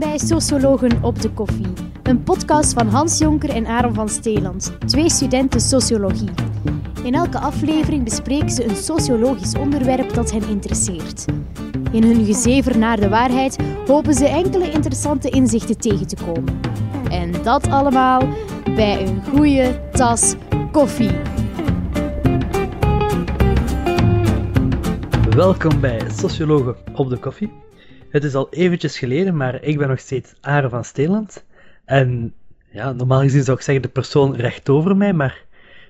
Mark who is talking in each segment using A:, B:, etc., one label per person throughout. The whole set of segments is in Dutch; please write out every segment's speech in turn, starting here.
A: bij Sociologen op de Koffie, een podcast van Hans Jonker en Aaron van Steeland, twee studenten sociologie. In elke aflevering bespreken ze een sociologisch onderwerp dat hen interesseert. In hun gezever naar de waarheid hopen ze enkele interessante inzichten tegen te komen. En dat allemaal bij een goede tas koffie.
B: Welkom bij Sociologen op de Koffie. Het is al eventjes geleden, maar ik ben nog steeds Aaron van Steeland. En ja, normaal gezien zou ik zeggen de persoon recht over mij, maar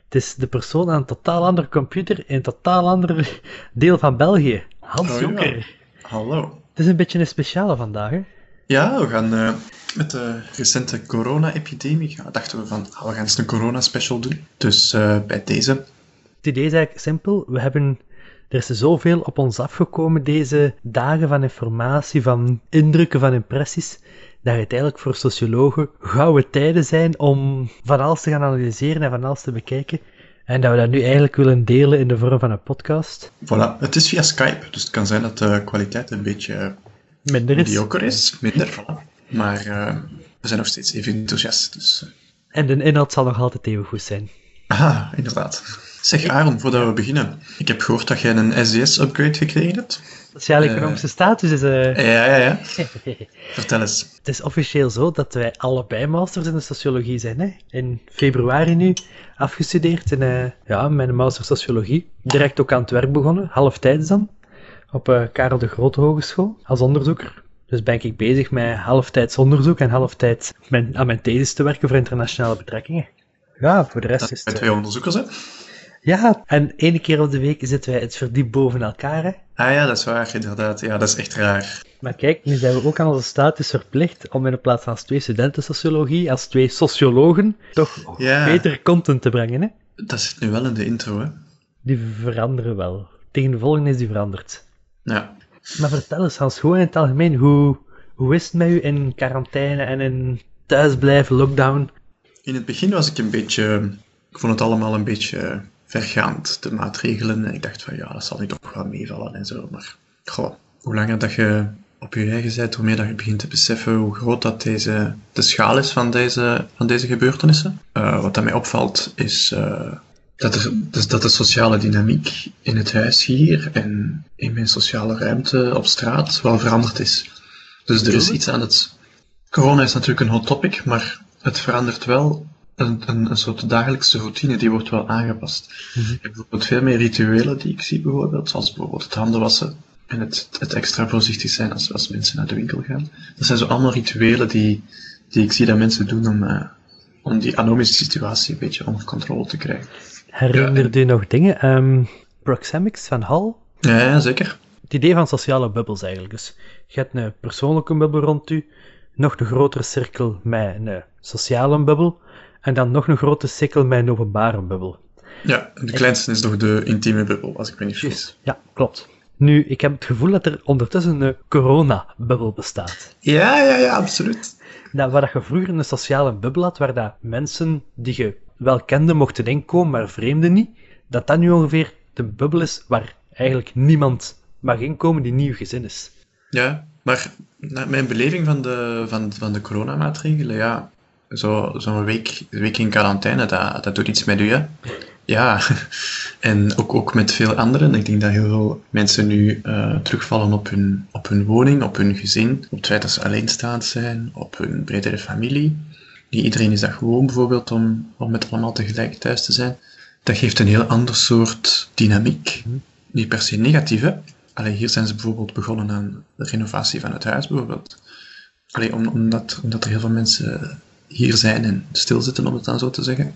B: het is de persoon aan een totaal andere computer in een totaal ander deel van België. Hans
C: Oh, ja.
B: Jonker.
C: Hallo.
B: Het is een beetje een speciale vandaag, hè?
C: Ja, we gaan eh, met de recente corona-epidemie, dachten we van, ah, we gaan eens een corona-special doen. Dus eh, bij deze.
B: Het idee is eigenlijk simpel. We hebben, er is zoveel op ons afgekomen deze dagen van informatie, van indrukken, van impressies, dat het eigenlijk voor sociologen gouden tijden zijn om van alles te gaan analyseren en van alles te bekijken. En dat we dat nu eigenlijk willen delen in de vorm van een podcast.
C: Voilà, het is via Skype, dus het kan zijn dat de kwaliteit een beetje
B: Minder is.
C: mediocre is, minder, voilà. Maar eh, we zijn nog steeds even enthousiast, dus... eh.
B: En de inhoud zal nog altijd even goed zijn.
C: Aha, inderdaad. Zeg Aaron, voordat we beginnen. Ik heb gehoord dat jij een SDS-upgrade gekregen hebt.
B: Sociaal-economische status is... eh,
C: Ja, ja, ja. Vertel eens.
B: Het is officieel zo dat wij allebei masters in de sociologie zijn. Hè? In februari nu afgestudeerd in eh, ja, mijn master sociologie. Direct ook aan het werk begonnen, halftijds dan. Op eh, Karel de Grote Hogeschool als onderzoeker. Dus ben ik bezig met halftijds onderzoek en halftijds mijn, aan mijn thesis te werken voor internationale betrekkingen. Ja, voor de rest is
C: Bij
B: het...
C: twee onderzoekers, hè?
B: Ja, en ene keer op de week zitten wij het verdiep boven elkaar. Hè?
C: Ah ja, dat is waar, inderdaad. Ja, dat is echt raar.
B: Maar kijk, nu zijn we ook aan onze status verplicht om in de plaats van als twee studenten sociologie, als twee sociologen, toch
C: Ja.
B: betere content te brengen. Hè?
C: Dat zit nu wel in de intro, hè?
B: Die veranderen wel. Tegen de volgende is die veranderd.
C: Ja.
B: Maar vertel eens, Hans, gewoon in het algemeen, hoe, hoe is het met u in quarantaine en in thuisblijven, lockdown?
C: In het begin was ik een beetje... Ik vond het allemaal een beetje vergaand, de maatregelen. En ik dacht van, ja, dat zal niet toch wel meevallen en zo. Maar, goh, hoe langer dat je op je eigen bent, hoe meer dat je begint te beseffen hoe groot dat deze, de schaal is van deze, van deze gebeurtenissen. Eh, wat dat mij opvalt, is... eh, dat, er, dus dat de sociale dynamiek in het huis hier en in mijn sociale ruimte op straat wel veranderd is. Dus er is iets aan het... Corona is natuurlijk een hot topic, maar het verandert wel een, een, een soort dagelijkse routine, die wordt wel aangepast. Ik heb bijvoorbeeld veel meer rituelen die ik zie, bijvoorbeeld, zoals bijvoorbeeld het handen wassen en het, het extra voorzichtig zijn als, als mensen naar de winkel gaan. Dat zijn zo allemaal rituelen die, die ik zie dat mensen doen om, eh, om die anomische situatie een beetje onder controle te krijgen.
B: Herinner je nog dingen? Ehm Proxemics van Hall?
C: Ja, ja, zeker.
B: Het idee van sociale bubbels eigenlijk. Dus je hebt een persoonlijke bubbel rond u, nog een grotere cirkel met een sociale bubbel, en dan nog een grote cirkel met een openbare bubbel.
C: Ja, de kleinste is toch de intieme bubbel, als ik me niet vergis.
B: Ja, klopt. Nu, ik heb het gevoel dat er ondertussen een corona-bubbel bestaat.
C: Ja, ja, ja, absoluut.
B: Dat, waar dat je vroeger een sociale bubbel had, waar dat mensen die je wel kende mochten inkomen, maar vreemden niet, dat dat nu ongeveer de bubbel is waar eigenlijk niemand mag inkomen die nieuw gezin is.
C: Ja, maar naar mijn beleving van de, van, van de coronamaatregelen, ja, zo- zo'n week, week in quarantaine, dat, dat doet iets met u, hè. Ja, en ook, ook met veel anderen. Ik denk dat heel veel mensen nu eh, terugvallen op hun, op hun woning, op hun gezin, op het feit dat ze alleenstaand zijn, op hun bredere familie. Niet iedereen is dat gewoon, bijvoorbeeld, om, om met allemaal tegelijk thuis te zijn. Dat geeft een heel ander soort dynamiek. Niet per se negatief, hè. Allee, hier zijn ze bijvoorbeeld begonnen aan de renovatie van het huis, bijvoorbeeld. Allee, om, omdat, omdat er heel veel mensen hier zijn en stilzitten, om het dan zo te zeggen.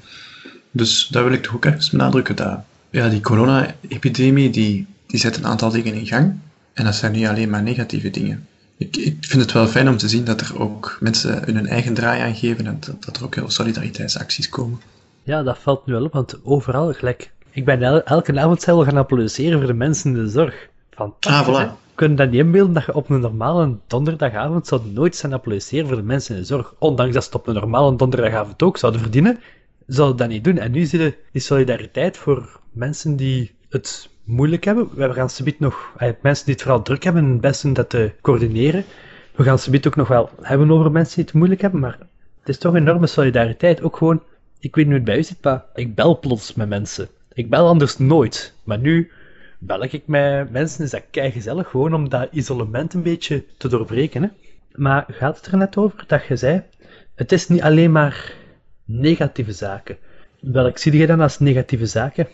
C: Dus daar wil ik toch ook ergens benadrukken dat ja, die corona-epidemie, die, die zet een aantal dingen in gang. En dat zijn niet alleen maar negatieve dingen. Ik, ik vind het wel fijn om te zien dat er ook mensen hun eigen draai aan geven en dat, dat er ook heel solidariteitsacties komen.
B: Ja, dat valt nu wel op, want overal gelijk. Ik ben el- elke avond zelf gaan applaudisseren voor de mensen in de zorg. Fantastisch,
C: Ah, voilà.
B: Kunnen dat niet inbeelden dat je op een normale donderdagavond zou nooit staan applaudisseren voor de mensen in de zorg, ondanks dat ze het op een normale donderdagavond ook zouden verdienen, zouden dat niet doen. En nu zie je die solidariteit voor mensen die het moeilijk hebben. We gaan subiet nog, eh, mensen die het vooral druk hebben, het best doen dat te coördineren. we gaan het ook nog wel hebben over mensen die het moeilijk hebben, maar het is toch een enorme solidariteit. Ook gewoon, ik weet niet hoe het bij u zit, maar ik bel plots met mensen. Ik bel anders nooit, maar nu bel ik met mensen, is dat kei gezellig, gewoon om dat isolement een beetje te doorbreken. Hè? Maar gaat het er net over dat je zei, het is niet alleen maar negatieve zaken. Welk zie je dan als negatieve zaken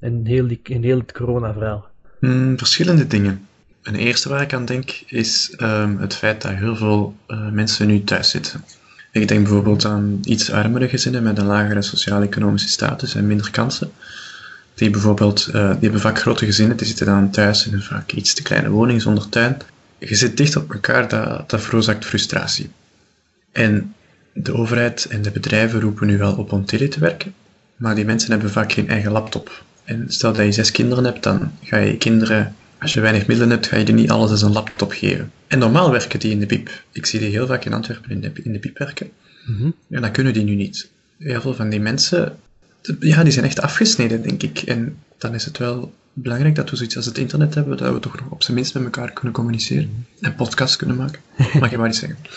B: in heel, die, in heel het corona-verhaal?
C: Hmm, verschillende dingen. Een eerste waar ik aan denk is um, het feit dat heel veel uh, mensen nu thuis zitten. Ik denk bijvoorbeeld aan iets armere gezinnen met een lagere sociaal-economische status en minder kansen. Die bijvoorbeeld, uh, die hebben vaak grote gezinnen, die zitten dan thuis in een vaak iets te kleine woning zonder tuin. Je zit dicht op elkaar, dat, dat veroorzaakt frustratie. En de overheid en de bedrijven roepen nu wel op om tele te werken, maar die mensen hebben vaak geen eigen laptop. En stel dat je zes kinderen hebt, dan ga je kinderen, als je weinig middelen hebt, ga je die niet alles als een laptop geven. En normaal werken die in de BIP. Ik zie die heel vaak in Antwerpen in de, in de werken.
B: Mhm.
C: En dat kunnen die nu niet. Heel veel van die mensen, ja, die zijn echt afgesneden, denk ik. En dan is het wel belangrijk dat we zoiets als het internet hebben, dat we toch nog op zijn minst met elkaar kunnen communiceren. En podcasts kunnen maken. Mag je maar iets zeggen?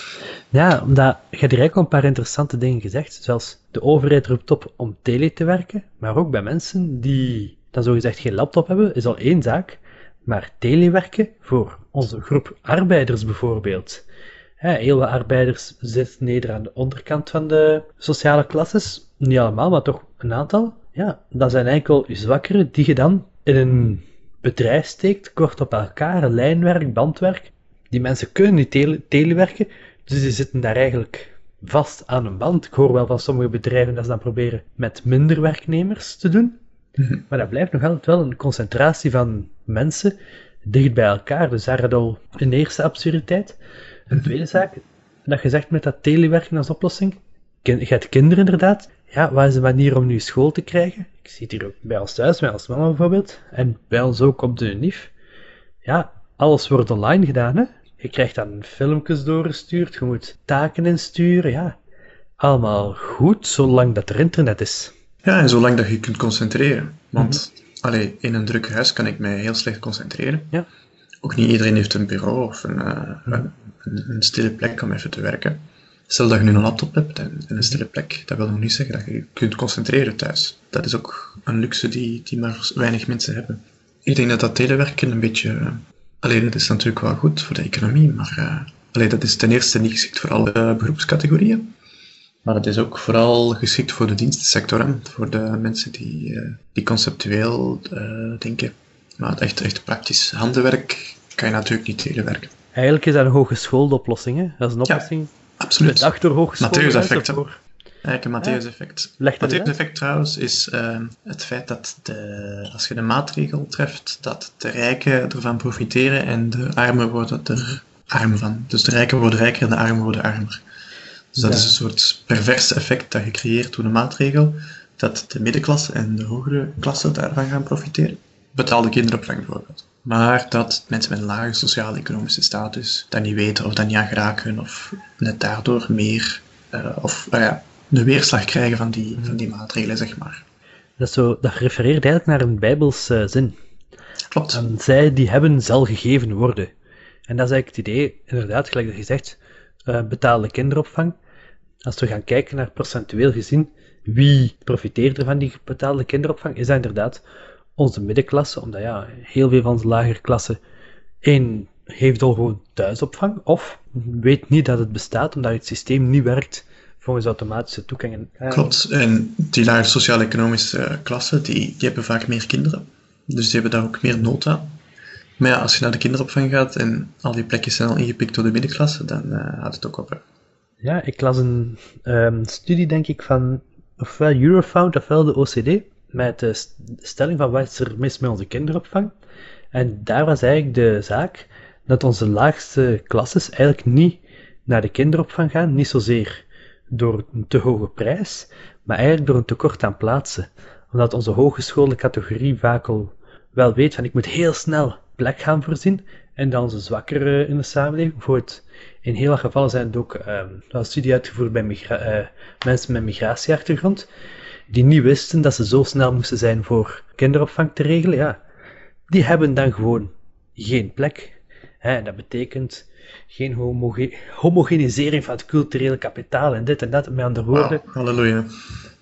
B: Ja, omdat je hebt direct al een paar interessante dingen gezegd. Zoals de overheid roept op om tele te werken, maar ook bij mensen die dan zogezegd geen laptop hebben, is al één zaak. Maar telewerken voor onze groep arbeiders bijvoorbeeld. heel wat arbeiders zitten neder aan de onderkant van de sociale klasses. Niet allemaal, maar toch een aantal. Ja, dat zijn enkel zwakkeren die je dan in een bedrijf steekt, kort op elkaar, lijnwerk, bandwerk. Die mensen kunnen niet tele telewerken, dus die zitten daar eigenlijk vast aan een band. Ik hoor wel van sommige bedrijven dat ze dan proberen met minder werknemers te doen.
C: Mhm.
B: Maar dat blijft nog altijd wel een concentratie van mensen dicht bij elkaar. Dus daar had al een eerste absurditeit. Een tweede zaak, dat je zegt met dat telewerken als oplossing. Je hebt kinderen inderdaad. Ja, wat is de manier om nu school te krijgen? Ik zie het hier ook bij ons thuis, bij ons mama bijvoorbeeld. En bij ons ook op de NIF. Ja, alles wordt online gedaan, hè. Je krijgt dan filmpjes doorgestuurd, je moet taken insturen, ja. Allemaal goed, zolang dat er internet is.
C: Ja, en zolang dat je kunt concentreren. Want allee, in een druk huis kan ik mij heel slecht concentreren.
B: Ja.
C: Ook niet iedereen heeft een bureau of een, eh, een, een stille plek om even te werken. Stel dat je nu een laptop hebt en, en een stille plek, dat wil nog niet zeggen dat je je kunt concentreren thuis. Dat is ook een luxe die, die maar weinig mensen hebben. Ik denk dat dat telewerken een beetje... Alleen dat is natuurlijk wel goed voor de economie, maar uh, allee, dat is ten eerste niet geschikt voor alle uh, beroepscategorieën. Maar het is ook vooral geschikt voor de dienstensector, hè? voor de mensen die, uh, die conceptueel denken. Maar het echt, echt praktisch handenwerk kan je natuurlijk niet telewerken.
B: Eigenlijk is dat een hogeschoolde oplossing, hè? Dat is een oplossing
C: ja, absoluut.
B: hogeschool.
C: Matthäus-effect. Eigenlijk een Matthäus-effect. Matthäus-effect trouwens is uh, het feit dat de, als je de maatregel treft, dat de rijken ervan profiteren en de armen worden er arm van. Dus de rijken worden rijker en de armen worden armer. Dus dat
B: Ja.
C: is een soort pervers effect dat je creëert door de maatregel, dat de middenklasse en de hogere klasse daarvan gaan profiteren. Betaalde kinderopvang bijvoorbeeld. Maar dat mensen met een lage sociaal-economische status dat niet weten of dat niet aan geraken, of net daardoor meer, uh, of nou ja, de weerslag krijgen van die, van die maatregelen, zeg maar.
B: Dat, is zo, dat refereert eigenlijk naar een bijbelse zin.
C: Klopt.
B: En zij die hebben zal gegeven worden. En dat is eigenlijk het idee, inderdaad, gelijk dat je zegt, uh, betaalde kinderopvang. Als we gaan kijken naar procentueel gezien, wie profiteert er van die betaalde kinderopvang, is dat inderdaad onze middenklasse, omdat ja, heel veel van onze lagere klasse, één, heeft al gewoon thuisopvang, of weet niet dat het bestaat, omdat het systeem niet werkt volgens automatische toegangen.
C: Klopt, en die lage sociaal-economische klasse, die, die hebben vaak meer kinderen. Dus die hebben daar ook meer nood aan. Maar ja, als je naar de kinderopvang gaat en al die plekjes zijn al ingepikt door de middenklasse, dan uh, gaat het ook op.
B: Ja, ik las een um, studie, denk ik, van ofwel Eurofound ofwel de OCD, met de stelling van wat is er mis met onze kinderopvang. En daar was eigenlijk de zaak dat onze laagste klasses eigenlijk niet naar de kinderopvang gaan, niet zozeer door een te hoge prijs, maar eigenlijk door een tekort aan plaatsen. Omdat onze hogeschoolde categorie vaak al wel weet van ik moet heel snel plek gaan voorzien en dan onze zwakkere in de samenleving. Bijvoorbeeld, in heel veel gevallen zijn het ook um, studie uitgevoerd bij uh, mensen met migratieachtergrond, die niet wisten dat ze zo snel moesten zijn voor kinderopvang te regelen. Ja, die hebben dan gewoon geen plek. Hè, dat betekent geen homoge homogenisering van het culturele kapitaal en dit en dat. Met andere woorden,
C: halleluja.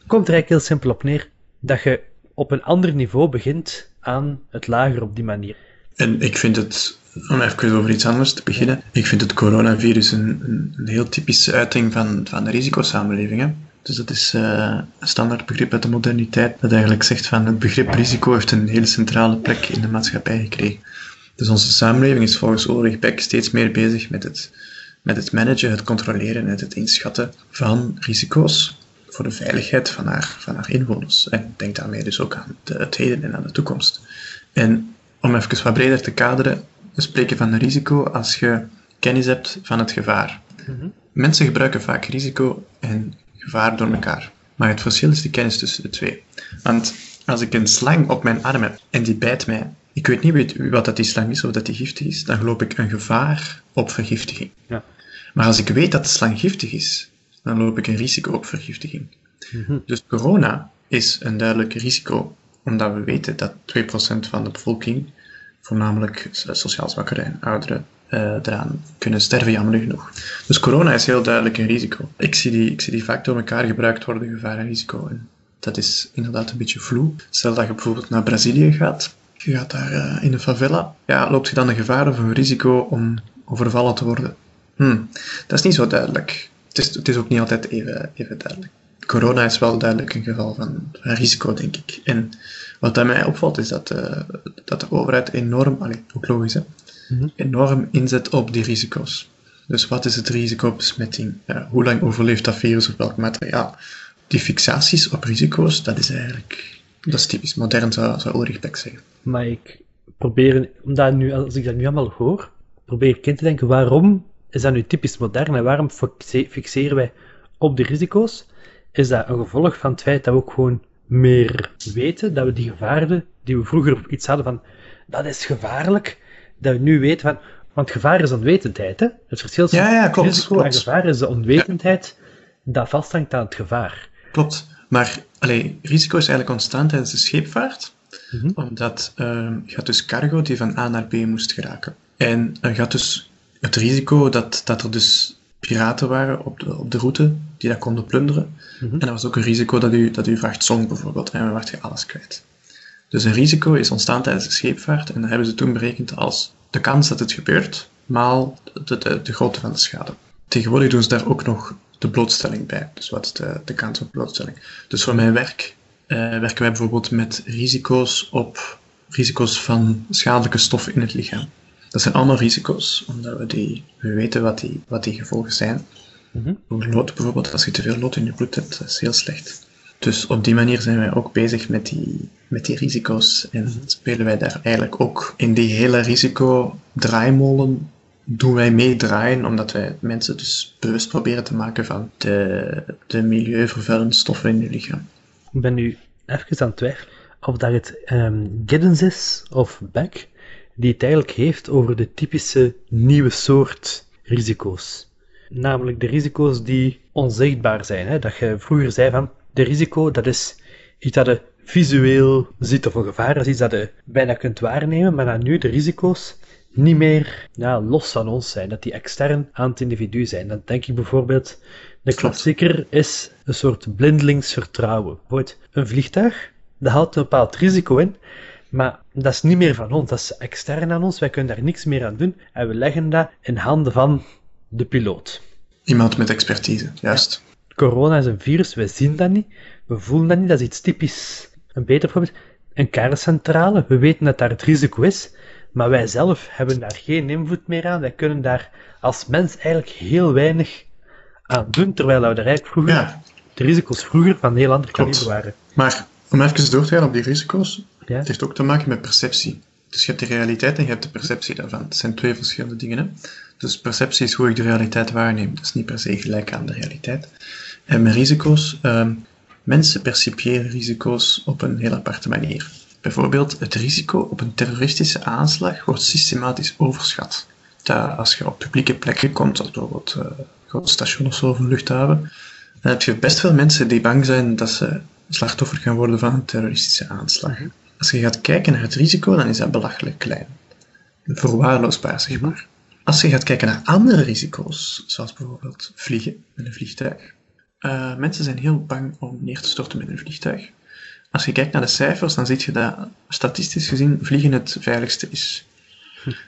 B: komt er eigenlijk heel simpel op neer dat je op een ander niveau begint aan het lager op die manier.
C: En ik vind het, om even over iets anders te beginnen, ik vind het coronavirus een, een, een heel typische uiting van, van de risicosamenleving. Hè? Dus dat is eh, een standaard begrip uit de moderniteit, dat eigenlijk zegt van het begrip risico heeft een hele centrale plek in de maatschappij gekregen. Dus onze samenleving is volgens Ulrich Beck steeds meer bezig met het, met het managen, het controleren en het inschatten van risico's voor de veiligheid van haar, van haar inwoners. En denk daarmee dus ook aan de, het heden en aan de toekomst. En om even wat breder te kaderen, we spreken van een risico als je kennis hebt van het gevaar. Mensen gebruiken vaak risico en gevaar door elkaar. Maar het verschil is de kennis tussen de twee. Want als ik een slang op mijn arm heb en die bijt mij, ik weet niet wat dat die slang is of dat die giftig is, dan loop ik een gevaar op vergiftiging.
B: Ja.
C: Maar als ik weet dat de slang giftig is, dan loop ik een risico op vergiftiging. Dus corona is een duidelijk risico, omdat we weten dat 2% van de bevolking, voornamelijk so- sociaal zwakkeren en ouderen, eraan kunnen sterven, jammer genoeg. Dus corona is heel duidelijk een risico. Ik zie die, ik zie die vaak door elkaar gebruikt worden, gevaar en risico. En dat is inderdaad een beetje vloe. Stel dat je bijvoorbeeld naar Brazilië gaat, je gaat daar eh, in een favela, ja, loopt je dan een gevaar of een risico om overvallen te worden? Hm, dat is niet zo duidelijk. Het is, het is ook niet altijd even, even duidelijk. Corona is wel duidelijk een geval van, van risico, denk ik. En wat aan mij opvalt, is dat, eh, dat de overheid enorm, allee, ook logisch, hè, enorm inzet op die risico's. Dus wat is het risico op besmetting? Hoe lang overleeft dat virus op welk materiaal? Die fixaties op risico's, dat is eigenlijk, dat is typisch modern, zou, zou Ulrich Beck zeggen.
B: Maar ik probeer, omdat nu, als ik dat nu allemaal hoor, probeer ik in te denken waarom is dat nu typisch modern en waarom fixe- fixeren wij op de risico's? Is dat een gevolg van het feit dat we ook gewoon meer weten, dat we die gevaren die we vroeger iets hadden van dat is gevaarlijk, dat we nu weten van, want gevaar is onwetendheid, hè? Het verschil tussen
C: Ja, ja, klopt,
B: risico en gevaar is de onwetendheid dat vasthangt aan het gevaar.
C: Klopt. Maar allee, risico is eigenlijk ontstaan tijdens de scheepvaart,
B: Mhm.
C: omdat ehm, je had dus cargo die van A naar B moest geraken. En er gaat dus het risico dat, dat er dus piraten waren op de, op de route die dat konden plunderen.
B: Mhm.
C: En er was ook een risico dat u, dat u vracht zonk bijvoorbeeld, en dan werd je alles kwijt. Dus een risico is ontstaan tijdens de scheepvaart en dat hebben ze toen berekend als de kans dat het gebeurt, maal de, de, de grootte van de schade. Tegenwoordig doen ze daar ook nog de blootstelling bij. Dus wat is de, de kans op blootstelling? Dus voor mijn werk eh, werken wij bijvoorbeeld met risico's op risico's van schadelijke stoffen in het lichaam. Dat zijn allemaal risico's, omdat we, die, we weten wat die, wat die gevolgen zijn.
B: Mhm.
C: Voor lood bijvoorbeeld, als je te veel lood in je bloed hebt, dat is heel slecht. Dus op die manier zijn wij ook bezig met die, met die risico's en spelen wij daar eigenlijk ook in die hele risico-draaimolen doen wij meedraaien, omdat wij mensen dus bewust proberen te maken van de, de milieuvervuilende stoffen in je lichaam.
B: Ik ben nu even aan het twijfelen of dat het ehm Giddens is of Beck die het eigenlijk heeft over de typische nieuwe soort risico's. Namelijk de risico's die onzichtbaar zijn. Hè? Dat je vroeger zei van, de risico dat is iets dat je visueel ziet of een gevaar is iets dat je bijna kunt waarnemen, maar dat nu de risico's niet meer ja, los van ons zijn, dat die extern aan het individu zijn. Dan denk ik bijvoorbeeld, de klassieker is een soort blindelings vertrouwen. Bijvoorbeeld een vliegtuig, dat houdt een bepaald risico in, maar dat is niet meer van ons, dat is extern aan ons, wij kunnen daar niks meer aan doen en we leggen dat in handen van de piloot.
C: Iemand met expertise, juist.
B: Corona is een virus, wij zien dat niet, we voelen dat niet, dat is iets typisch. Een beter voorbeeld, een kerncentrale, we weten dat daar het risico is, maar wij zelf hebben daar geen invloed meer aan, wij kunnen daar als mens eigenlijk heel weinig aan doen, terwijl we er eigenlijk vroeger,
C: Ja,
B: de risico's vroeger van een heel ander
C: Klopt.
B: kaliber waren.
C: maar om even door te gaan op die risico's,
B: Ja?
C: Het heeft ook te maken met perceptie. Dus je hebt de realiteit en je hebt de perceptie daarvan. Het zijn twee verschillende dingen. Hè? Dus perceptie is hoe ik de realiteit waarneem. Dat is niet per se gelijk aan de realiteit. En met risico's, ehm, mensen percipiëren risico's op een heel aparte manier. Bijvoorbeeld, het risico op een terroristische aanslag wordt systematisch overschat. Dat als je op publieke plekken komt, zoals bijvoorbeeld eh, een groot station of zo of een luchthaven, dan heb je best veel mensen die bang zijn dat ze slachtoffer gaan worden van een terroristische aanslag. Als je gaat kijken naar het risico, dan is dat belachelijk klein. Verwaarloosbaar, zeg maar. als je gaat kijken naar andere risico's, zoals bijvoorbeeld vliegen met een vliegtuig, uh, mensen zijn heel bang om neer te storten met een vliegtuig. Als je kijkt naar de cijfers, dan zie je dat statistisch gezien vliegen het veiligste is.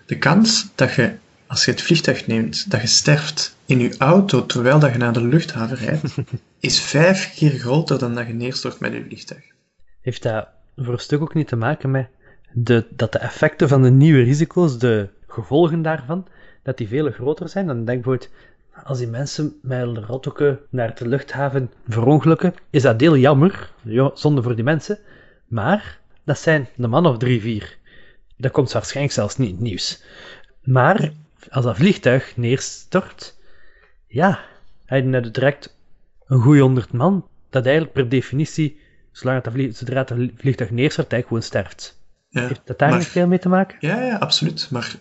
C: De kans dat je, als je het vliegtuig neemt, dat je sterft in je auto terwijl dat je naar de luchthaven rijdt, is vijf keer groter dan dat je neerstort met je vliegtuig.
B: Heeft dat voor een stuk ook niet te maken met de, dat de effecten van de nieuwe risico's, de gevolgen daarvan, dat die veel groter zijn? Dan denk bijvoorbeeld, als die mensen met rottokken naar de luchthaven verongelukken, is dat heel jammer, zonde voor die mensen, maar dat zijn de man of drie, vier. Dat komt waarschijnlijk zelfs niet in het nieuws. Maar als dat vliegtuig neerstort, ja, hij heeft direct een goeie honderd man, dat eigenlijk per definitie, zolang het vlieg, zodra het vliegtuig neerstort, eigenlijk gewoon sterft. Ja, Heeft dat daar niet veel mee te maken?
C: Ja, ja, absoluut. Maar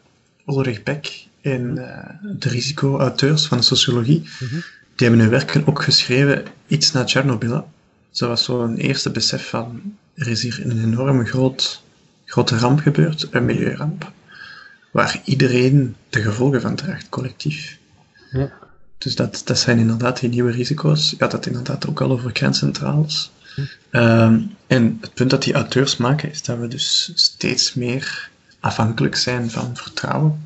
C: Ulrich Beck en uh, de risico-auteurs van de sociologie, mhm. die hebben hun werk ook geschreven iets na Tsjernobyl. Zo was zo'n eerste besef van, er is hier een enorme groot, grote ramp gebeurd, een milieuramp, waar iedereen de gevolgen van draagt, collectief. Ja. Dus dat, dat zijn inderdaad die nieuwe risico's. Je had dat inderdaad ook al over kerncentrales. Um, en het punt dat die auteurs maken, is dat we dus steeds meer afhankelijk zijn van vertrouwen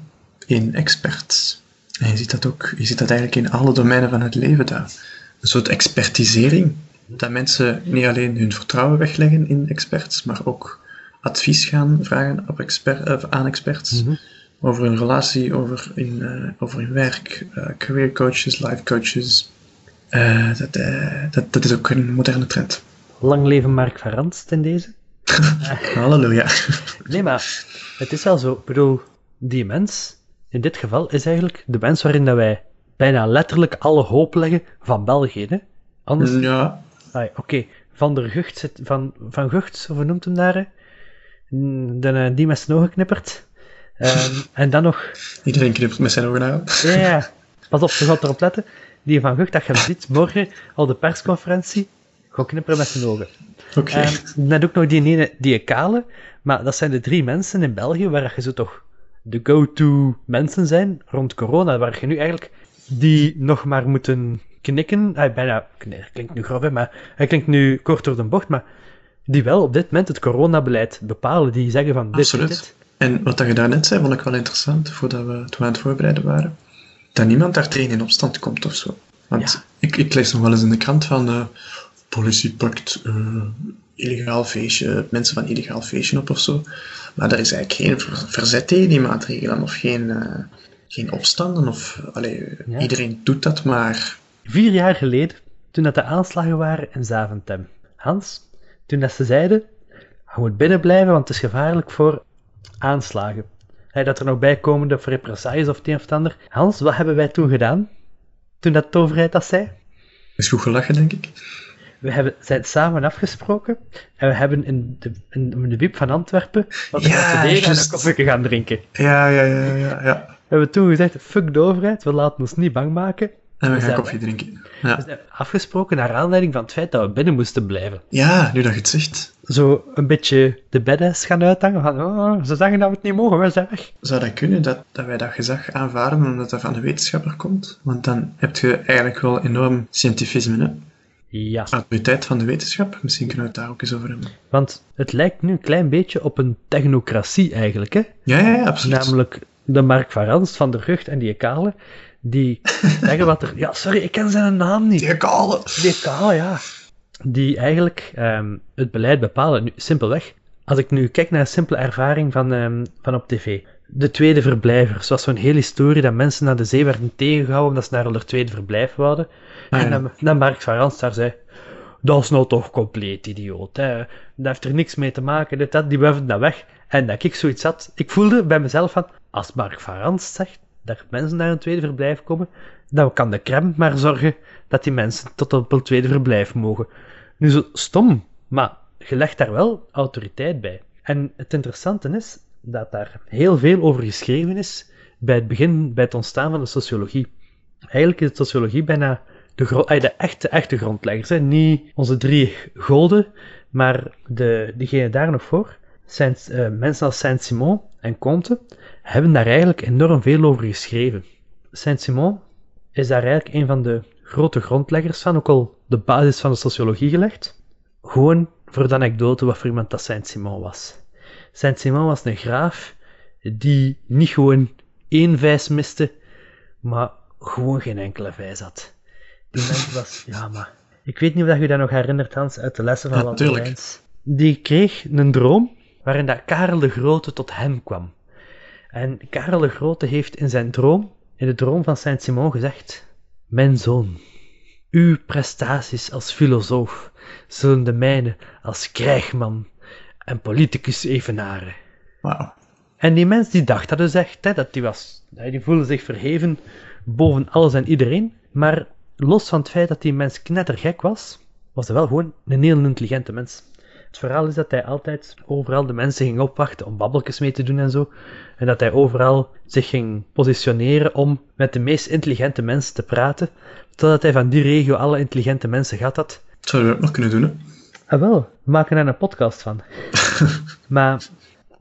C: in experts. En je ziet dat ook, je ziet dat eigenlijk in alle domeinen van het leven daar. Een soort expertisering, dat mensen niet alleen hun vertrouwen wegleggen in experts, maar ook advies gaan vragen op expert, uh, aan experts. Mhm. Over hun relatie, over hun, uh, over hun werk, uh, career coaches, life coaches. dat, dat, dat is ook een moderne trend.
B: Lang leven Mark van ten deze.
C: Halleluja.
B: Nee, maar het is wel zo. Ik bedoel, die mens, in dit geval, is eigenlijk de mens waarin dat wij bijna letterlijk alle hoop leggen van België. Hè? Anders...
C: Ja.
B: Oké, Van der Gucht, zit, van, van Gucht, hoe noemt hem daar? De, eh, die met zijn ogen knippert. Um, en dan nog...
C: Iedereen knippert met zijn ogen aan.
B: Ja, ja. Pas op, je gaat erop letten. Die van Gucht, dat je hem ziet morgen al de persconferentie, gewoon knipperen met zijn ogen.
C: Oké. Okay.
B: Um, dan ook nog die ene, die kale, maar dat zijn de drie mensen in België waar je zo toch de go-to mensen zijn rond corona, waar je nu eigenlijk die nog maar moeten knikken. Hij bijna, nee, klinkt nu grof, hè, maar hij klinkt nu kort door de bocht, maar die wel op dit moment het coronabeleid bepalen. Die zeggen van dit
C: Absoluut.
B: dit.
C: En wat je daarnet zei, vond ik wel interessant, voordat we, toen we aan het voorbereiden waren. Dat niemand daar tegen in opstand komt of zo. Want ik, ik lees nog wel eens in de krant van uh, politie pakt uh, illegaal feestje, mensen van illegaal feestje op of zo. Maar er is eigenlijk geen verzet tegen die maatregelen of geen, uh, geen opstanden. Of, allee, Iedereen doet dat maar.
B: Vier jaar geleden, toen dat de aanslagen waren in Zaventem. Hans, toen dat ze zeiden, je moet binnen blijven, want het is gevaarlijk voor aanslagen. Hey, dat er nog bij komen of represailles of het een of het ander. Hans, wat hebben wij toen gedaan? Toen dat de overheid dat zei?
C: Is goed gelachen, denk ik.
B: We hebben, zijn samen afgesproken en we hebben in de, in de Biep van Antwerpen wat we
C: ja,
B: gaan en een koffie gaan drinken.
C: Ja, ja, ja, ja, ja.
B: We hebben toen gezegd, fuck de overheid, we laten ons niet bang maken.
C: En we, gaan koffie drinken. Ja.
B: We zijn afgesproken naar aanleiding van het feit dat we binnen moesten blijven.
C: Ja, nu dat je het zegt.
B: Zo een beetje de beddes gaan uithangen. Van, oh, ze zeggen dat we het niet mogen, we zijn weg.
C: Zou dat kunnen, dat, dat wij dat gezag aanvaarden omdat dat van de wetenschapper komt? Want dan heb je eigenlijk wel enorm scientifisme, hè?
B: Ja.
C: Autoriteit van de wetenschap, misschien kunnen we het daar ook eens over hebben.
B: Want het lijkt nu een klein beetje op een technocratie eigenlijk, hè?
C: Ja, ja, ja absoluut.
B: Namelijk de Mark van van de Rucht en die Kale, die zeggen wat er... Ja, sorry, ik ken zijn naam niet.
C: Die Kale.
B: Die Kale, ja. Die eigenlijk um, het beleid bepalen. Nu, simpelweg. Als ik nu kijk naar een simpele ervaring van, um, van op tv. De tweede verblijver. Zoals zo'n hele historie dat mensen naar de zee werden tegengehouden omdat ze naar hun tweede verblijf wilden. Ah, en dan, dan Mark van Rans daar zei, dat is nou toch compleet idioot. Hè. Dat heeft er niks mee te maken, dit, dat, die wuiven dat weg. En dat ik zoiets had, ik voelde bij mezelf van, als Mark van Rans zegt dat mensen naar een tweede verblijf komen, dan kan de crème maar zorgen dat die mensen tot op een tweede verblijf mogen. Nu zo stom, maar je legt daar wel autoriteit bij. En het interessante is dat daar heel veel over geschreven is bij het begin, bij het ontstaan van de sociologie. Eigenlijk is de sociologie bijna de, de echte, echte grondleggers. Niet onze drie golden, maar de, diegene daar nog voor. Uh, mensen als Saint-Simon en Comte hebben daar eigenlijk enorm veel over geschreven. Saint-Simon is daar eigenlijk een van de grote grondleggers van, ook al de basis van de sociologie gelegd. Gewoon voor de anekdote wat voor iemand dat Saint-Simon was. Saint-Simon was een graaf die niet gewoon één vijs miste, maar gewoon geen enkele vijs had. Die mens was, ja maar, ik weet niet of je dat nog herinnert Hans, uit de lessen van
C: Ja,
B: Walter
C: tuurlijk.
B: Die kreeg een droom waarin dat Karel de Grote tot hem kwam. En Karel de Grote heeft in zijn droom, in de droom van Saint-Simon gezegd, Mijn zoon, uw prestaties als filosoof zullen de mijne als krijgman en politicus evenaren.
C: Wauw.
B: En die mens die dacht dat dus echt, hè, dat die was, die voelde zich verheven boven alles en iedereen, maar los van het feit dat die mens knettergek was, was hij wel gewoon een heel intelligente mens. Het verhaal is dat hij altijd overal de mensen ging opwachten om babbeltjes mee te doen en zo, en dat hij overal zich ging positioneren om met de meest intelligente mensen te praten, totdat hij van die regio alle intelligente mensen gehad had,
C: Dat zouden we ook nog kunnen doen, hè?
B: Ah wel, we maken er een podcast van. maar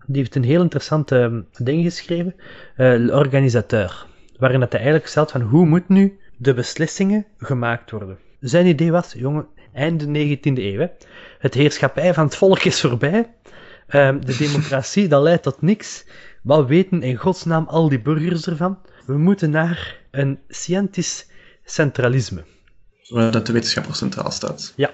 B: die heeft een heel interessante ehm, ding geschreven, eh L'Organisateur, waarin dat hij eigenlijk stelt van hoe moet nu de beslissingen gemaakt worden. Zijn idee was, jongen, einde 19e eeuw, hè, het heerschappij van het volk is voorbij, Ehm, de democratie, dat leidt tot niks. Wat weten in godsnaam al die burgers ervan? We moeten naar een scientisch centralisme.
C: Zodat de wetenschapper centraal staat.
B: Ja.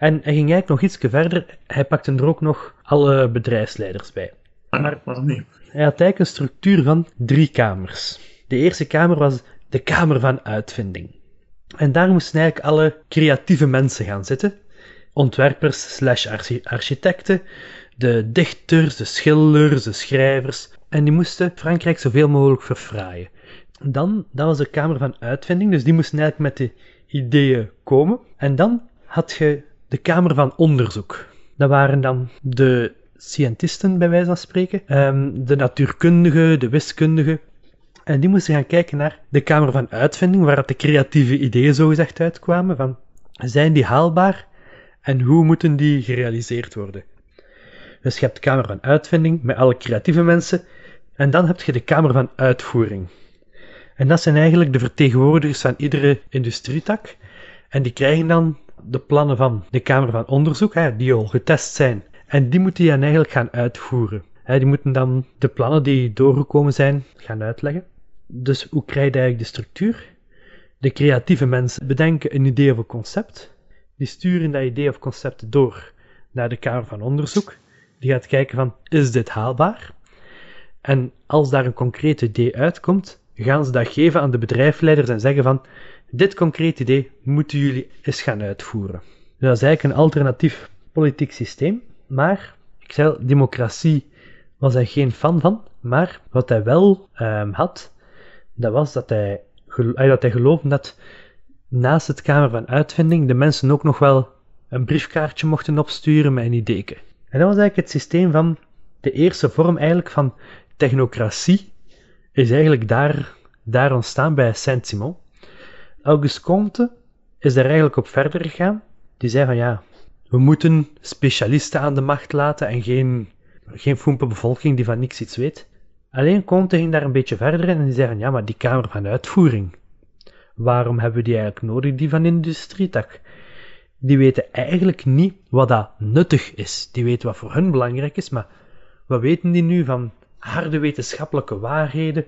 B: En hij ging eigenlijk nog iets verder. Hij pakte er ook nog alle bedrijfsleiders bij.
C: Maar,
B: Maar-
C: waarom niet?
B: Hij had eigenlijk een structuur van drie kamers. De eerste kamer was de kamer van uitvinding. En daar moesten eigenlijk alle creatieve mensen gaan zitten. Ontwerpers slash archi- architecten, de dichters, de schilders, de schrijvers. En die moesten Frankrijk zoveel mogelijk verfraaien. Dan, dat was de kamer van uitvinding, dus die moesten eigenlijk met de ideeën komen. En dan had je de kamer van onderzoek. Dat waren dan de scientisten, bij wijze van spreken, ehm, de natuurkundigen, de wiskundigen. En die moesten gaan kijken naar de kamer van uitvinding, waar de creatieve ideeën zogezegd uitkwamen. Van, zijn die haalbaar en hoe moeten die gerealiseerd worden? Dus je hebt de kamer van uitvinding met alle creatieve mensen. En dan heb je de kamer van uitvoering. En dat zijn eigenlijk de vertegenwoordigers van iedere industrietak. En die krijgen dan de plannen van de Kamer van Onderzoek, hè, die al getest zijn. En die moeten die dan eigenlijk gaan uitvoeren. Hè, die moeten dan de plannen die doorgekomen zijn gaan uitleggen. Dus hoe krijg je eigenlijk de structuur? De creatieve mensen bedenken een idee of een concept. Die sturen dat idee of concept door naar de Kamer van Onderzoek. Die gaat kijken van, is dit haalbaar? En als daar een concreet idee uitkomt, gaan ze dat geven aan de bedrijfsleiders en zeggen van, dit concreet idee moeten jullie eens gaan uitvoeren. Dat is eigenlijk een alternatief politiek systeem, maar, ik zei democratie was hij geen fan van, maar wat hij wel ehm, had, dat was dat hij, dat hij geloofde dat naast het Kamer van Uitvinding de mensen ook nog wel een briefkaartje mochten opsturen met een ideeke. En dat was eigenlijk het systeem van de eerste vorm eigenlijk van technocratie, is eigenlijk daar, daar ontstaan bij Saint-Simon. Auguste Comte is daar eigenlijk op verder gegaan. Die zei van ja, we moeten specialisten aan de macht laten en geen, geen foempe bevolking die van niks iets weet. Alleen Comte ging daar een beetje verder in en die zei van ja, maar die kamer van uitvoering, waarom hebben we die eigenlijk nodig, die van industrietak? Die weten eigenlijk niet wat dat nuttig is. Die weten wat voor hun belangrijk is, maar wat weten die nu van harde wetenschappelijke waarheden?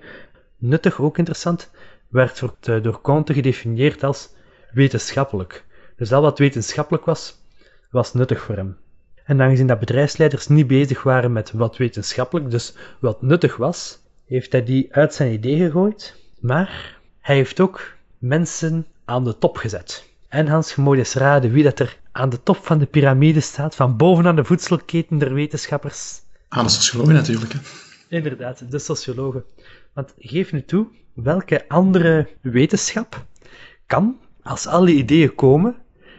B: Nuttig, ook interessant, werd eh, door Comte gedefinieerd als wetenschappelijk. Dus al wat wetenschappelijk was, was nuttig voor hem. En aangezien dat bedrijfsleiders niet bezig waren met wat wetenschappelijk, dus wat nuttig was, heeft hij die uit zijn idee gegooid. Maar hij heeft ook mensen aan de top gezet. En Hans, je moet eens raden wie dat er aan de top van de piramide staat, van bovenaan de voedselketen der wetenschappers.
C: Aan de sociologen natuurlijk. Hè.
B: Inderdaad, de sociologen. Want geef nu toe, welke andere wetenschap kan, als al die ideeën komen,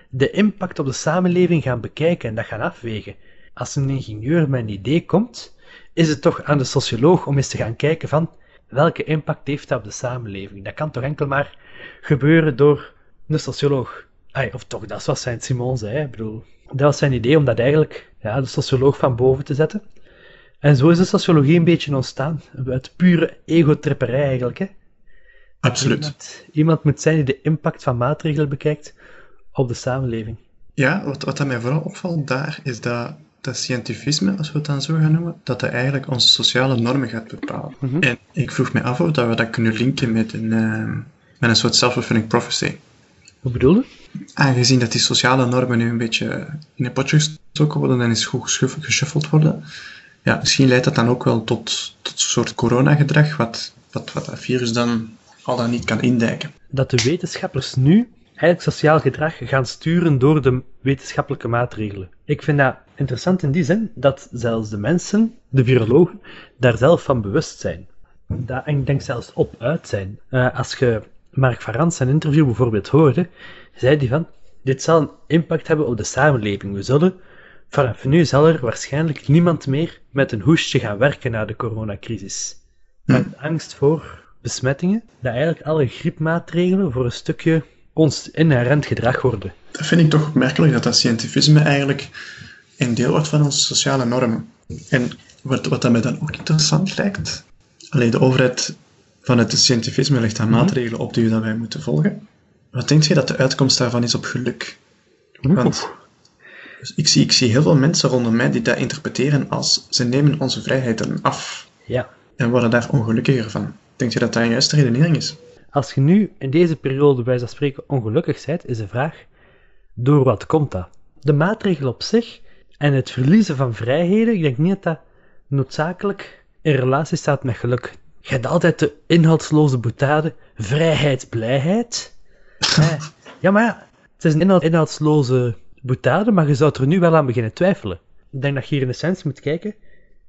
B: de impact op de samenleving gaan bekijken en dat gaan afwegen? Als een ingenieur met een idee komt, is het toch aan de socioloog om eens te gaan kijken van welke impact heeft dat op de samenleving? Dat kan toch enkel maar gebeuren door een socioloog. Ai, of toch, dat is wat Saint-Simon zei. Ik bedoel, dat was zijn idee om dat eigenlijk ja, de socioloog van boven te zetten. En zo is de sociologie een beetje ontstaan. Uit pure egotripperij eigenlijk. Hè?
C: Absoluut.
B: Iemand, iemand moet zijn die de impact van maatregelen bekijkt op de samenleving.
C: Ja, wat, wat mij vooral opvalt daar, is dat dat scientifisme, als we het dan zo gaan noemen, dat dat eigenlijk onze sociale normen gaat bepalen.
B: Mhm.
C: En ik vroeg me af of dat we dat kunnen linken met een, eh, met een soort self-fulfilling prophecy.
B: Hoe bedoel je?
C: Aangezien dat die sociale normen nu een beetje in een potje gestoken worden en eens goed geschuf- geshuffeld worden, ja, misschien leidt dat dan ook wel tot, tot een soort coronagedrag, wat, wat, wat dat virus dan al dan niet kan indijken.
B: Dat de wetenschappers nu eigenlijk sociaal gedrag gaan sturen door de wetenschappelijke maatregelen. Ik vind dat interessant in die zin dat zelfs de mensen, de virologen, daar zelf van bewust zijn. Dat, en ik denk zelfs op uit zijn. Eh, als je Mark van Rans zijn interview bijvoorbeeld hoorde, zei hij van, dit zal een impact hebben op de samenleving. We zullen, vanaf nu zal er waarschijnlijk niemand meer met een hoestje gaan werken na de coronacrisis. Met angst voor besmettingen, dat eigenlijk alle griepmaatregelen voor een stukje ons inherent gedrag worden.
C: Dat vind ik toch opmerkelijk dat dat scientifisme eigenlijk een deel wordt van onze sociale normen. En wat, wat dat mij dan ook interessant lijkt, alleen de overheid van het scientifisme legt dan maatregelen op die we dan wij moeten volgen. Wat denk je dat de uitkomst daarvan is op geluk? Want ik, zie, ik zie heel veel mensen rondom mij die dat interpreteren als ze nemen onze vrijheden af
B: Ja.
C: en worden daar ongelukkiger van. Denk je dat dat een juiste redenering is?
B: Als je nu in deze periode bij van spreken ongelukkig bent, is de vraag, door wat komt dat? De maatregel op zich en het verliezen van vrijheden, ik denk niet dat dat noodzakelijk in relatie staat met geluk. Je hebt altijd de inhoudsloze boetade, vrijheid, blijheid. Ja, maar ja, het is een inhoud- inhoudsloze boetade, maar je zou er nu wel aan beginnen twijfelen. Ik denk dat je hier in essentie moet kijken,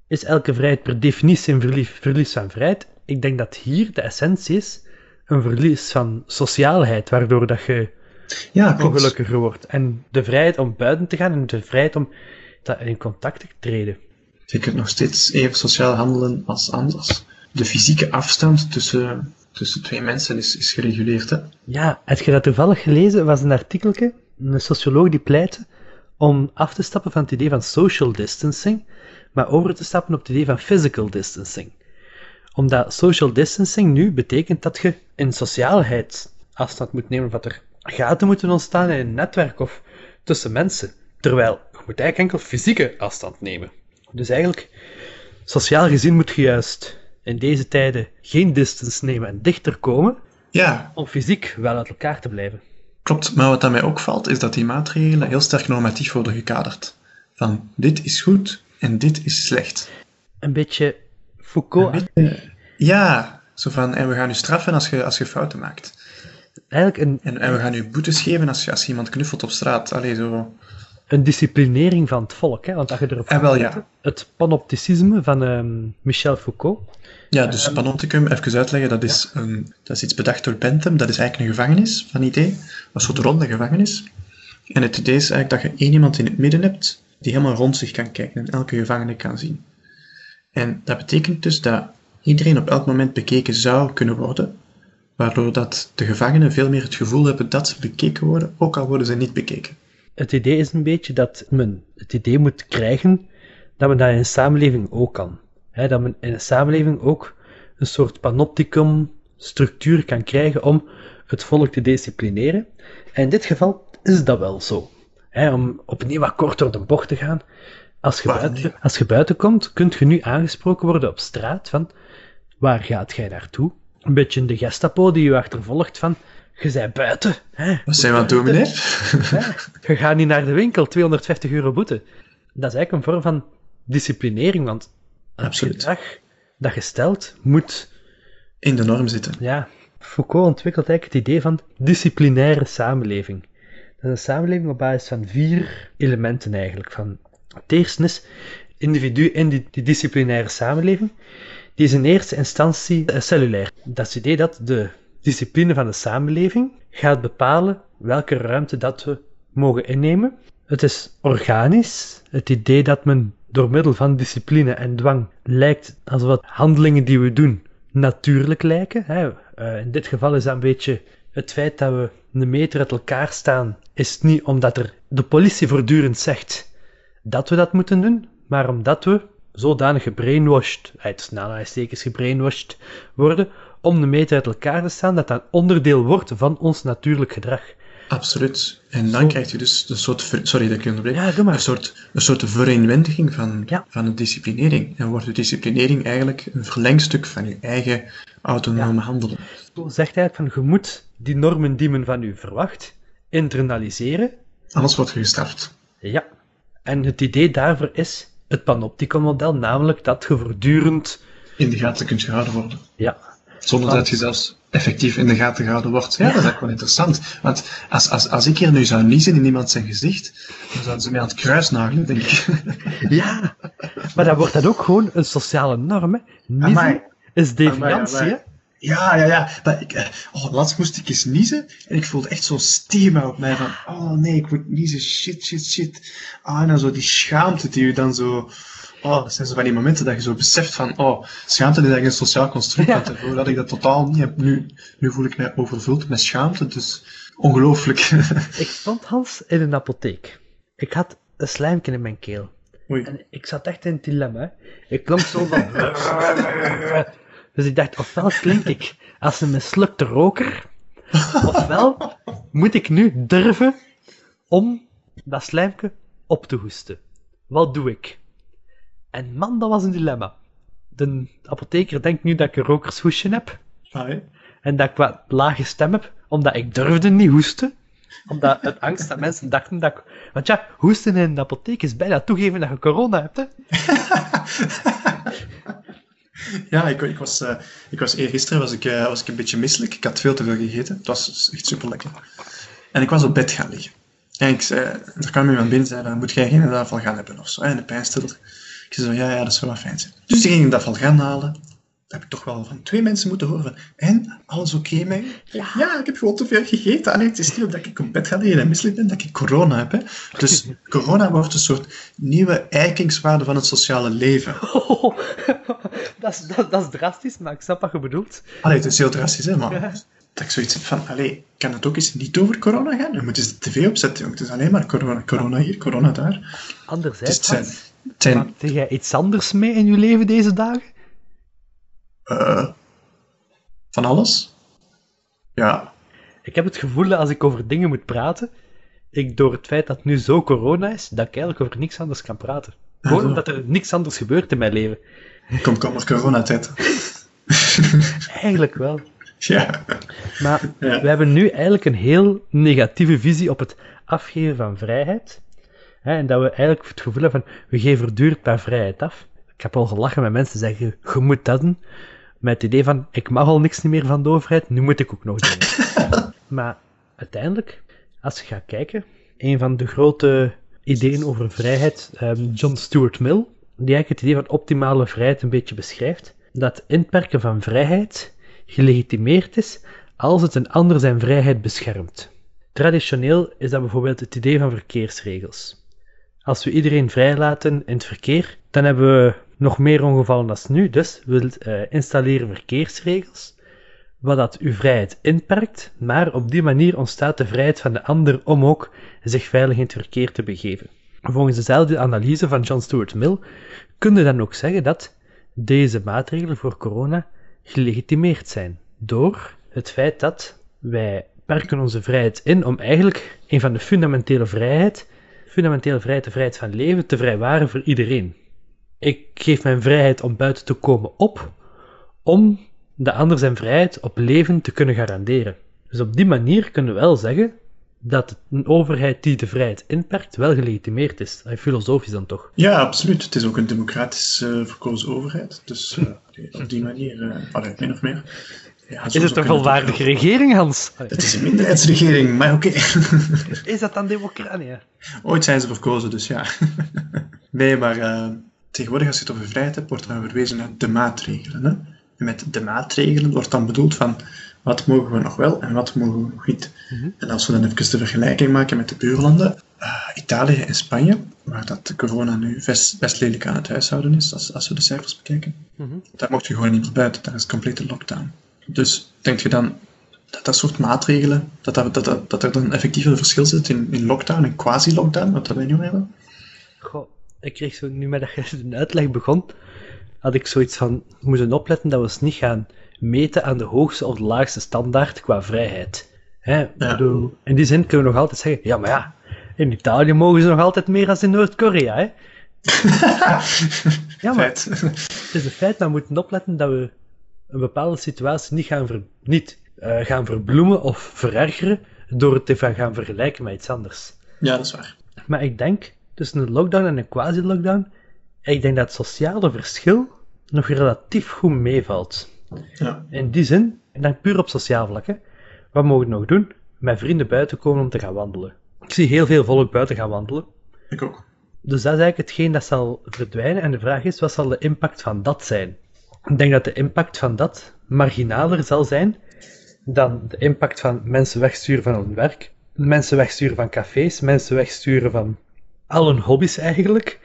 B: is elke vrijheid per definitie een verlies, verlies van vrijheid? Ik denk dat hier de essentie is een verlies van sociaalheid, waardoor dat je
C: Ja,
B: ongelukkiger wordt. En de vrijheid om buiten te gaan en de vrijheid om in contact te treden.
C: Je kunt nog steeds even sociaal handelen als anders. De fysieke afstand tussen, tussen twee mensen is, is gereguleerd. Hè?
B: Ja, heb je dat toevallig gelezen? was een artikeltje, een socioloog die pleitte om af te stappen van het idee van social distancing, maar over te stappen op het idee van physical distancing. Omdat social distancing nu betekent dat je in sociaalheid afstand moet nemen, wat er gaten moeten ontstaan in een netwerk of tussen mensen. Terwijl je moet eigenlijk enkel fysieke afstand nemen. Dus eigenlijk, sociaal gezien moet je juist in deze tijden geen distance nemen en dichter komen,
C: Ja,
B: om fysiek wel uit elkaar te blijven.
C: Klopt. Maar wat aan mij ook valt, is dat die maatregelen heel sterk normatief worden gekaderd. Van dit is goed en dit is slecht.
B: Een beetje Foucault.
C: Ja, zo van, en we gaan u straffen als je, als je fouten maakt.
B: Eigenlijk een,
C: En, en we gaan u boetes geven als je, als je iemand knuffelt op straat. Allee, zo.
B: een disciplinering van het volk. Hè? Want als je erop
C: Ah, wel, ja.
B: Het panopticisme van ehm, Michel Foucault.
C: Ja, dus panopticum, even uitleggen, dat is, een, dat is iets bedacht door Bentham. Dat is eigenlijk een gevangenis, van idee. Een soort ronde gevangenis. En het idee is eigenlijk dat je één iemand in het midden hebt, die helemaal rond zich kan kijken en elke gevangene kan zien. En dat betekent dus dat iedereen op elk moment bekeken zou kunnen worden, waardoor dat de gevangenen veel meer het gevoel hebben dat ze bekeken worden, ook al worden ze niet bekeken.
B: Het idee is een beetje dat men het idee moet krijgen dat men dat in een samenleving ook kan. Hè, dat men in een samenleving ook een soort panopticum structuur kan krijgen om het volk te disciplineren. En in dit geval is dat wel zo. Hè, om opnieuw wat kort door de bocht te gaan. Als je, buiten, als je buiten komt, kunt je nu aangesproken worden op straat van waar gaat jij naartoe? Een beetje de gestapo die je achtervolgt van je bent buiten. Hè,
C: Wat zijn we aan het doen, meneer?
B: je gaat niet naar de winkel, 250 euro boete. Dat is eigenlijk een vorm van disciplinering, want het
C: Absoluut.
B: gedrag dat je stelt moet,
C: In de norm zitten.
B: ja, Foucault ontwikkelt eigenlijk het idee van disciplinaire samenleving. Dat is een samenleving op basis van vier elementen eigenlijk. Van, het eerste is individu in die, die disciplinaire samenleving. Die is in eerste instantie eh, cellulair. Dat is het idee dat de discipline van de samenleving gaat bepalen welke ruimte dat we mogen innemen. Het is organisch. Het idee dat men door middel van discipline en dwang lijkt alsof het handelingen die we doen natuurlijk lijken. Hè. Eh, in dit geval is dat een beetje het feit dat we een meter uit elkaar staan, is niet omdat er de politie voortdurend zegt dat we dat moeten doen, maar omdat we zodanig gebrainwashed, uit aanhalingstekens gebrainwashed worden, om de meter uit elkaar te staan, dat dat een onderdeel wordt van ons natuurlijk gedrag.
C: Absoluut. En dan
B: Zo.
C: krijg je dus een soort, ver- sorry dat ik je onderbreek,
B: Ja, doe maar.
C: een soort, een soort vereenwendiging van,
B: Ja.
C: van de disciplinering. En wordt de disciplinering eigenlijk een verlengstuk van je eigen autonome handelen.
B: Zo zegt hij van, je moet die normen die men van u verwacht, internaliseren.
C: Anders wordt je gestraft.
B: Ja. En het idee daarvoor is het panopticon-model, namelijk dat je voortdurend...
C: In de gaten kunt gehouden worden.
B: Ja,
C: Zonder dat je zelfs effectief in de gaten gehouden wordt. Ja, dat is eigenlijk wel interessant. Want als, als, als ik hier nu zou niezen in iemand zijn gezicht, dan zouden ze mij aan het kruis nagelen, denk ik.
B: Ja, maar dan wordt dat ook gewoon een sociale norm. Hè. Niezen
C: Amai.
B: is deviantie,
C: Amai,
B: hè.
C: amai. Ja, ja, ja. Maar ik, eh, oh, laatst moest ik eens niezen en ik voelde echt zo'n stigma op mij van, oh nee, ik moet niezen, shit, shit, shit. Ah, en dan zo die schaamte die je dan zo... Oh, dat zijn zo van die momenten dat je zo beseft van, oh, schaamte is eigenlijk een sociaal construct.
B: Ja.
C: Daarvoor had ik dat totaal niet. En Nu, nu voel ik mij overvuld met schaamte, dus ongelooflijk.
B: Ik stond, Hans, in een apotheek. Ik had een slijmje in mijn keel.
C: Oei.
B: En ik zat echt in het dilemma. Ik klonk zo van... Dus ik dacht, ofwel klink ik als een mislukte roker, ofwel moet ik nu durven om dat slijmke op te hoesten. Wat doe ik? En man, dat was een dilemma. De apotheker denkt nu dat ik een rokershoesje heb,
C: Hi.
B: en dat ik wat lage stem heb, omdat ik durfde niet hoesten. Omdat het angst dat mensen dachten dat ik... Want ja, hoesten in de apotheek is bijna toegeven dat je corona hebt, hè.
C: Ja, ik, ik was, eh ik was eergisteren was ik, eh, was ik een beetje misselijk. Ik had veel te veel gegeten. Het was echt super lekker. En ik was op bed gaan liggen. En ik zei, er kwam iemand binnen en zei, dan moet jij geen dafal gaan hebben of zo. En de pijnstiller. Ik zei zo, ja, ja, dat zou wel fijn zijn. Dus die ging een dafal gaan halen. Dat heb ik toch wel van twee mensen moeten horen. En, alles oké u? Ja. ik heb gewoon te veel gegeten. Alleen het is niet dat ik op bed ga liggen en misselijk ben, dat ik corona heb. Hè. Dus corona wordt een soort nieuwe eikingswaarde van het sociale leven.
B: Oh, dat, is, dat, dat is drastisch, maar ik snap wat je bedoelt.
C: Allee, het is heel drastisch, hè,
B: Ja.
C: dat ik zoiets heb van, allee, kan het ook eens niet over corona gaan? Je moet eens de tv opzetten, jongen. Het is alleen maar corona, corona hier, corona daar. Dus
B: Anderzijds,
C: het zijn,
B: Hans,
C: het zijn
B: maakte jij iets anders mee in je leven deze dagen?
C: eh, van alles. Ja,
B: Ik heb het gevoel dat als ik over dingen moet praten, ik door het feit dat het nu zo corona is, dat ik eigenlijk over niks anders kan praten. Gewoon omdat er niks anders gebeurt in mijn leven.
C: kom, kom maar coronatijd.
B: Eigenlijk wel.
C: ja.
B: Maar
C: Ja.
B: we hebben nu eigenlijk een heel negatieve visie op het afgeven van vrijheid. Hè, en dat we eigenlijk het gevoel hebben van, we geven voortdurend maar vrijheid af. Ik heb al gelachen met mensen die zeggen, je moet dat doen. Met het idee van, ik mag al niks meer van de overheid, nu moet ik ook nog doen. maar uiteindelijk, als je gaat kijken, een van de grote ideeën over vrijheid, ehm, John Stuart Mill, die eigenlijk het idee van optimale vrijheid een beetje beschrijft, dat inperken van vrijheid gelegitimeerd is als het een ander zijn vrijheid beschermt. Traditioneel is dat bijvoorbeeld het idee van verkeersregels. Als we iedereen vrijlaten in het verkeer, dan hebben we nog meer ongevallen dan nu, dus we eh, installeren verkeersregels, wat dat uw vrijheid inperkt, maar op die manier ontstaat de vrijheid van de ander om ook zich veilig in het verkeer te begeven. Volgens dezelfde analyse van John Stuart Mill kun je dan ook zeggen dat deze maatregelen voor corona gelegitimeerd zijn door het feit dat wij perken onze vrijheid in om eigenlijk een van de fundamentele vrijheid, fundamentele vrijheid, de vrijheid van leven, te vrijwaren voor iedereen. Ik geef mijn vrijheid om buiten te komen op, om de ander zijn vrijheid op leven te kunnen garanderen. Dus op die manier kunnen we wel zeggen dat een overheid die de vrijheid inperkt wel gelegitimeerd is. Filosofisch dan toch.
C: ja, absoluut. Het is ook een democratisch eh, verkozen overheid. Dus eh, op die manier, eh allee, min of meer. Ja,
B: Is het
C: zou
B: een volwaardige regering, Hans?
C: Het is een minderheidsregering, maar oké.
B: Is dat dan democratie?
C: Ooit zijn ze verkozen, dus ja. nee, maar eh, tegenwoordig als je het over vrijheid hebt, wordt er dan verwezen naar de maatregelen. Hè? En met de maatregelen wordt dan bedoeld van wat mogen we nog wel en wat mogen we nog niet. En als we dan even de vergelijking maken met de buurlanden, eh, Italië en Spanje, waar dat de corona nu best, best lelijk aan het huishouden is, als, als we de cijfers bekijken, daar mocht je gewoon niet meer buiten, daar is complete lockdown. Dus denk je dan dat dat soort maatregelen, dat, dat, dat, dat, dat er dan effectief een verschil zit in, in lockdown en quasi-lockdown, wat dat wij nu hebben?
B: Goh, ik kreeg zo, nu met de uitleg begon, had ik zoiets van, we moeten opletten dat we ons niet gaan meten aan de hoogste of de laagste standaard qua vrijheid. Hè?
C: Ja.
B: in die zin kunnen we nog altijd zeggen, ja, maar ja, in Italië mogen ze nog altijd meer dan in Noord-Korea, hè? Ja, maar het is een feit dat we moeten opletten dat we een bepaalde situatie niet gaan, ver, niet, eh, gaan verbloemen of verergeren door het te gaan vergelijken met iets anders.
C: Ja, dat is waar.
B: Maar ik denk, tussen een lockdown en een quasi-lockdown, ik denk dat het sociale verschil nog relatief goed meevalt.
C: Ja.
B: In die zin, en dan puur op sociaal vlak, hè, wat mogen we nog doen? Met vrienden buiten komen om te gaan wandelen. Ik zie heel veel volk buiten gaan wandelen.
C: Ik ook.
B: Dus dat is eigenlijk hetgeen dat zal verdwijnen. En de vraag is, wat zal de impact van dat zijn? Ik denk dat de impact van dat marginaler zal zijn dan de impact van mensen wegsturen van hun werk, mensen wegsturen van cafés, mensen wegsturen van al hun hobby's eigenlijk.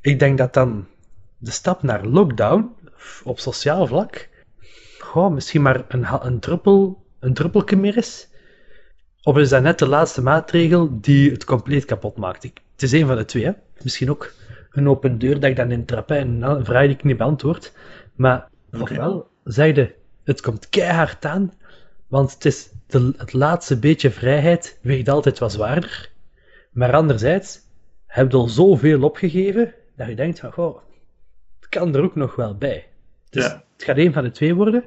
B: Ik denk dat dan de stap naar lockdown op sociaal vlak goh, misschien maar een, een, druppel, een druppelke meer is. Of is dat net de laatste maatregel die het compleet kapot maakt? Het is een van de twee. Hè? Misschien ook een open deur dat ik dan intrap hè, en een vraag die ik niet beantwoord. Maar ofwel zeiden het komt keihard aan, want het, is de, het laatste beetje vrijheid weegt altijd wat zwaarder. Maar anderzijds heb je al zoveel opgegeven dat je denkt van, goh, het kan er ook nog wel bij. Dus
C: Ja.
B: het gaat een van de twee worden.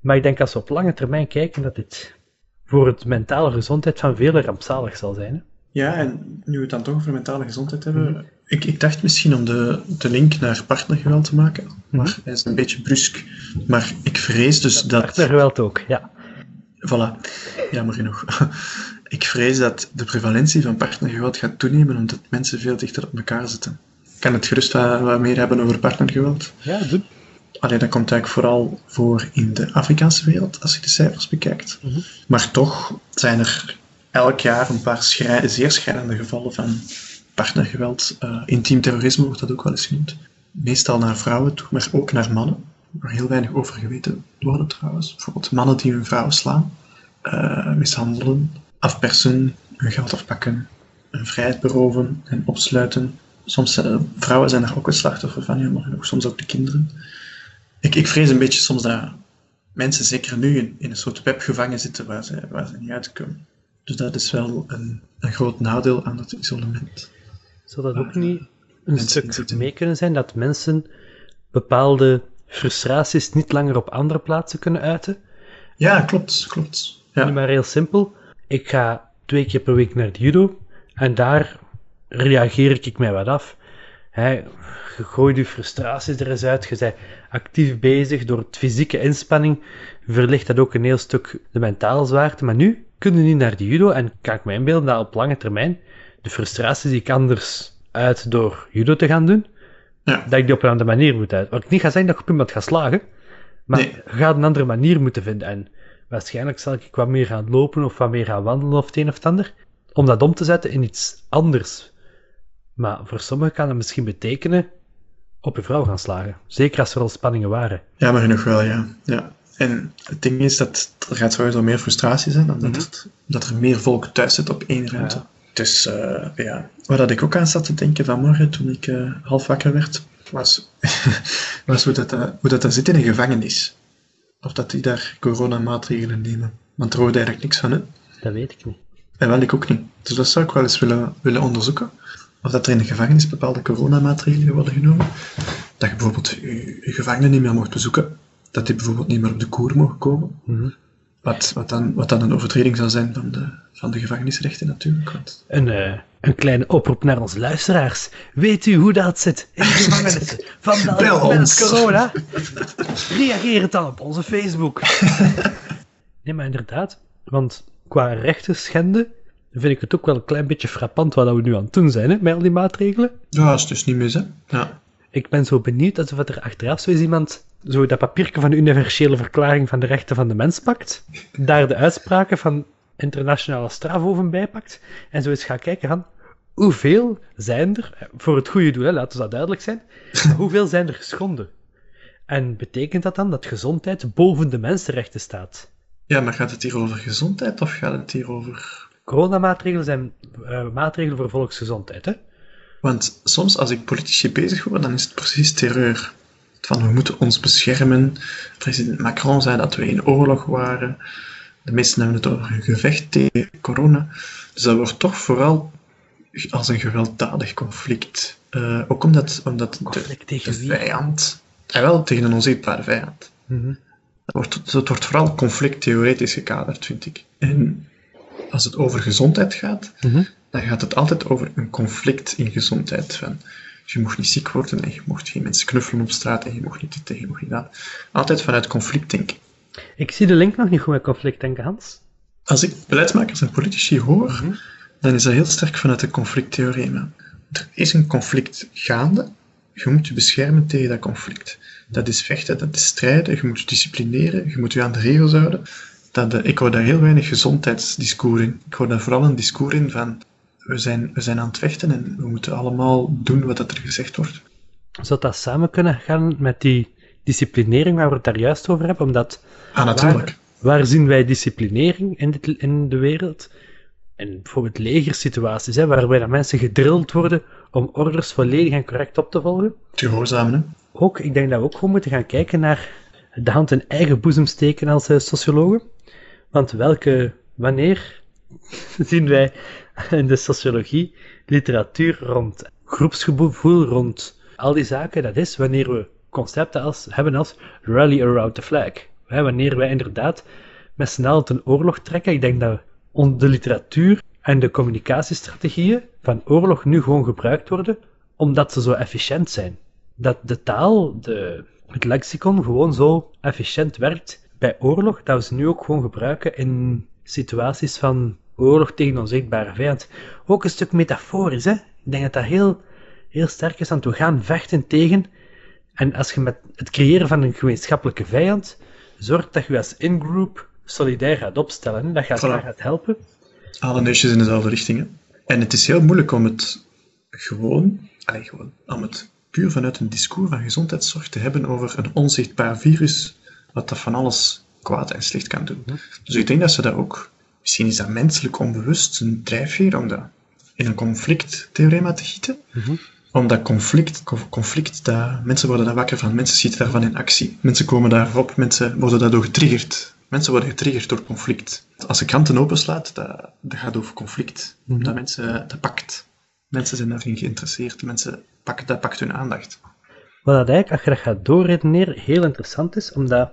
B: Maar ik denk als we op lange termijn kijken dat dit voor het mentale gezondheid van velen rampzalig zal zijn. Hè?
C: Ja, en nu we het dan toch over mentale gezondheid hebben. Ik, ik dacht misschien om de, de link naar partnergeweld te maken. Maar hij is een beetje brusk. Maar ik vrees dus dat.
B: Partnergeweld ook, ja.
C: Voilà, jammer genoeg. Ik vrees dat de prevalentie van partnergeweld gaat toenemen omdat mensen veel dichter op elkaar zitten. Ik kan het gerust wat, wat meer hebben over partnergeweld.
B: Ja, doen.
C: Alleen dat komt eigenlijk vooral voor in de Afrikaanse wereld, als je de cijfers bekijkt.
B: Mhm.
C: Maar toch zijn er elk jaar een paar schrij- zeer schrijnende gevallen van partnergeweld. Eh, intiem terrorisme wordt dat ook wel eens genoemd. Meestal naar vrouwen toe, maar ook naar mannen. Waar heel weinig over geweten worden trouwens. Bijvoorbeeld mannen die hun vrouwen slaan, eh, mishandelen, afpersen, hun geld afpakken, hun vrijheid beroven en opsluiten. Soms eh, vrouwen zijn daar ook een slachtoffer van, jammer genoeg. Soms ook de kinderen. Ik, ik vrees een beetje soms dat mensen zeker nu in, in een soort web gevangen zitten waar ze, waar ze niet uitkomen. Dus dat is wel een, een groot nadeel aan het isolement.
B: Zou dat ook niet een
C: Mensen
B: stuk mee kunnen zijn dat mensen bepaalde frustraties niet langer op andere plaatsen kunnen uiten?
C: Ja, klopt, klopt.
B: Nu
C: Ja,
B: maar heel simpel. Ik ga twee keer per week naar de judo en daar reageer ik mij wat af. Hè, je gooit je frustraties er eens uit, je bent actief bezig door het fysieke inspanning, verlicht dat ook een heel stuk de mentale zwaarte. Maar nu kun je niet naar de judo en kan ik me inbeelden dat op lange termijn de frustraties die ik anders uit door judo te gaan doen,
C: Ja.
B: dat ik die op een andere manier moet uit. Wat ik niet ga zeggen dat ik op iemand ga slagen, maar
C: Nee.
B: je gaat een andere manier moeten vinden. En waarschijnlijk zal ik wat meer gaan lopen of wat meer gaan wandelen of het een of het ander, om dat om te zetten in iets anders. Maar voor sommigen kan dat misschien betekenen op je vrouw gaan slagen. Zeker als er al spanningen waren.
C: jammer genoeg wel, ja. ja. En het ding is dat er gaat sowieso meer frustratie zijn, omdat er, dat er meer volk thuis zit op één ruimte.
B: Ja.
C: Dus eh, ja, waar dat ik ook aan zat te denken vanmorgen toen ik eh, half wakker werd, was, was hoe, dat, eh, hoe dat, zit in een gevangenis. Of dat die daar coronamaatregelen nemen. Want er hoorde eigenlijk niks van, hè.
B: Dat weet ik niet.
C: En wel, ik ook niet. Dus dat zou ik wel eens willen, willen onderzoeken. Of dat er in de gevangenis bepaalde coronamaatregelen worden genomen. Dat je bijvoorbeeld je, je gevangenen niet meer mocht bezoeken. Dat die bijvoorbeeld niet meer op de koer mogen komen.
B: Mhm.
C: Wat, wat, dan, wat dan een overtreding zou zijn van de, van de gevangenisrechten natuurlijk. Want,
B: Een, eh, een kleine oproep naar onze luisteraars. Weet u hoe dat zit in de gevangenissen van
C: Bel ons.
B: corona? Reageer het dan op onze Facebook. nee, maar inderdaad. Want qua rechten schenden vind ik het ook wel een klein beetje frappant wat we nu aan het doen zijn, hè, met al die maatregelen.
C: ja, dat is dus niet mis, hè. Ja.
B: Ik ben zo benieuwd alsof er achteraf zo is iemand zo dat papiertje van de universele verklaring van de rechten van de mens pakt, daar de uitspraken van internationale strafhoven bijpakt, en zo eens gaat kijken van hoeveel zijn er, eh, voor het goede doel, hè, laten we dat duidelijk zijn, hoeveel zijn er geschonden? En betekent dat dan dat gezondheid boven de mensenrechten staat?
C: ja, maar gaat het hier over gezondheid of gaat het hier over...
B: Coronamaatregelen zijn eh, maatregelen voor volksgezondheid, hè?
C: Want soms als ik politici bezig hoor, dan is het precies terreur. Van we moeten ons beschermen. President Macron zei dat we in oorlog waren. De meesten hebben het over een gevecht tegen corona. Dus dat wordt toch vooral als een gewelddadig conflict. Uh, ook omdat, omdat
B: Conflict
C: de,
B: tegen
C: de vijand... En wel tegen een onzichtbare vijand.
B: Mhm.
C: Dat wordt, het wordt vooral conflicttheoretisch gekaderd, vind ik. En als het over gezondheid gaat,
B: Mhm.
C: Dan gaat het altijd over een conflict in gezondheid. Van, je mocht niet ziek worden en je mocht geen mensen knuffelen op straat en je mocht niet dit en je mocht niet dat. Altijd vanuit conflict denken.
B: Ik zie de link nog niet goed met conflict denken, Hans.
C: Als ik beleidsmakers en politici hoor,
B: Mhm.
C: dan is dat heel sterk vanuit de conflicttheorie. Er is een conflict gaande, je moet je beschermen tegen dat conflict. Dat is vechten, dat is strijden, je moet je disciplineren, je moet je aan de regels houden. Dat, eh, ik hoor daar heel weinig gezondheidsdiscours in. Ik hoor daar vooral een discours in van we zijn, we zijn aan het vechten en we moeten allemaal doen wat dat er gezegd wordt.
B: Zou dat samen kunnen gaan met die disciplinering waar we het daar juist over hebben? Omdat
C: Ah, natuurlijk.
B: Waar, waar zien wij disciplinering in, dit, in de wereld? In bijvoorbeeld legersituaties, hè, waarbij dat mensen gedrild worden om orders volledig en correct op te volgen.
C: Gehoorzamen, hè.
B: Ook, ik denk dat we ook gewoon moeten gaan kijken naar de hand in eigen boezem steken als eh, sociologen. Want welke, wanneer zien wij in de sociologie literatuur rond groepsgevoel, rond al die zaken? Dat is wanneer we concepten als, hebben als rally around the flag. Wanneer wij inderdaad met z'n allen ten oorlog trekken. Ik denk dat de literatuur en de communicatiestrategieën van oorlog nu gewoon gebruikt worden omdat ze zo efficiënt zijn. Dat de taal, de, het lexicon gewoon zo efficiënt werkt bij oorlog, dat we ze nu ook gewoon gebruiken in situaties van oorlog tegen een onzichtbare vijand. Ook een stuk metaforisch, hè. Ik denk dat dat heel, heel sterk is, want we gaan vechten tegen en als je met het creëren van een gemeenschappelijke vijand zorgt dat je als in-group solidair gaat opstellen, hè, dat gaat,
C: Voilà.
B: dat gaat helpen.
C: Alle neusjes in dezelfde richting. Hè. En het is heel moeilijk om het gewoon, allee, gewoon, om het puur vanuit een discours van gezondheidszorg te hebben over een onzichtbaar virus, wat dat van alles kwaad en slecht kan doen. Dus ik denk dat ze dat ook, misschien is dat menselijk onbewust, een drijfveer om dat in een conflicttheorema te gieten. Omdat conflict, conf- conflict dat, mensen worden daar wakker van, mensen schieten daarvan in actie. Mensen komen daarop, mensen worden daardoor getriggerd. Mensen worden getriggerd door conflict. Als je kranten openslaat, dat, dat gaat over conflict. Dat mensen, dat pakt. Mensen zijn daarin geïnteresseerd. Mensen pakken, dat pakt hun aandacht.
B: Wat dat eigenlijk, als je dat gaat doorredeneren, heel interessant is, omdat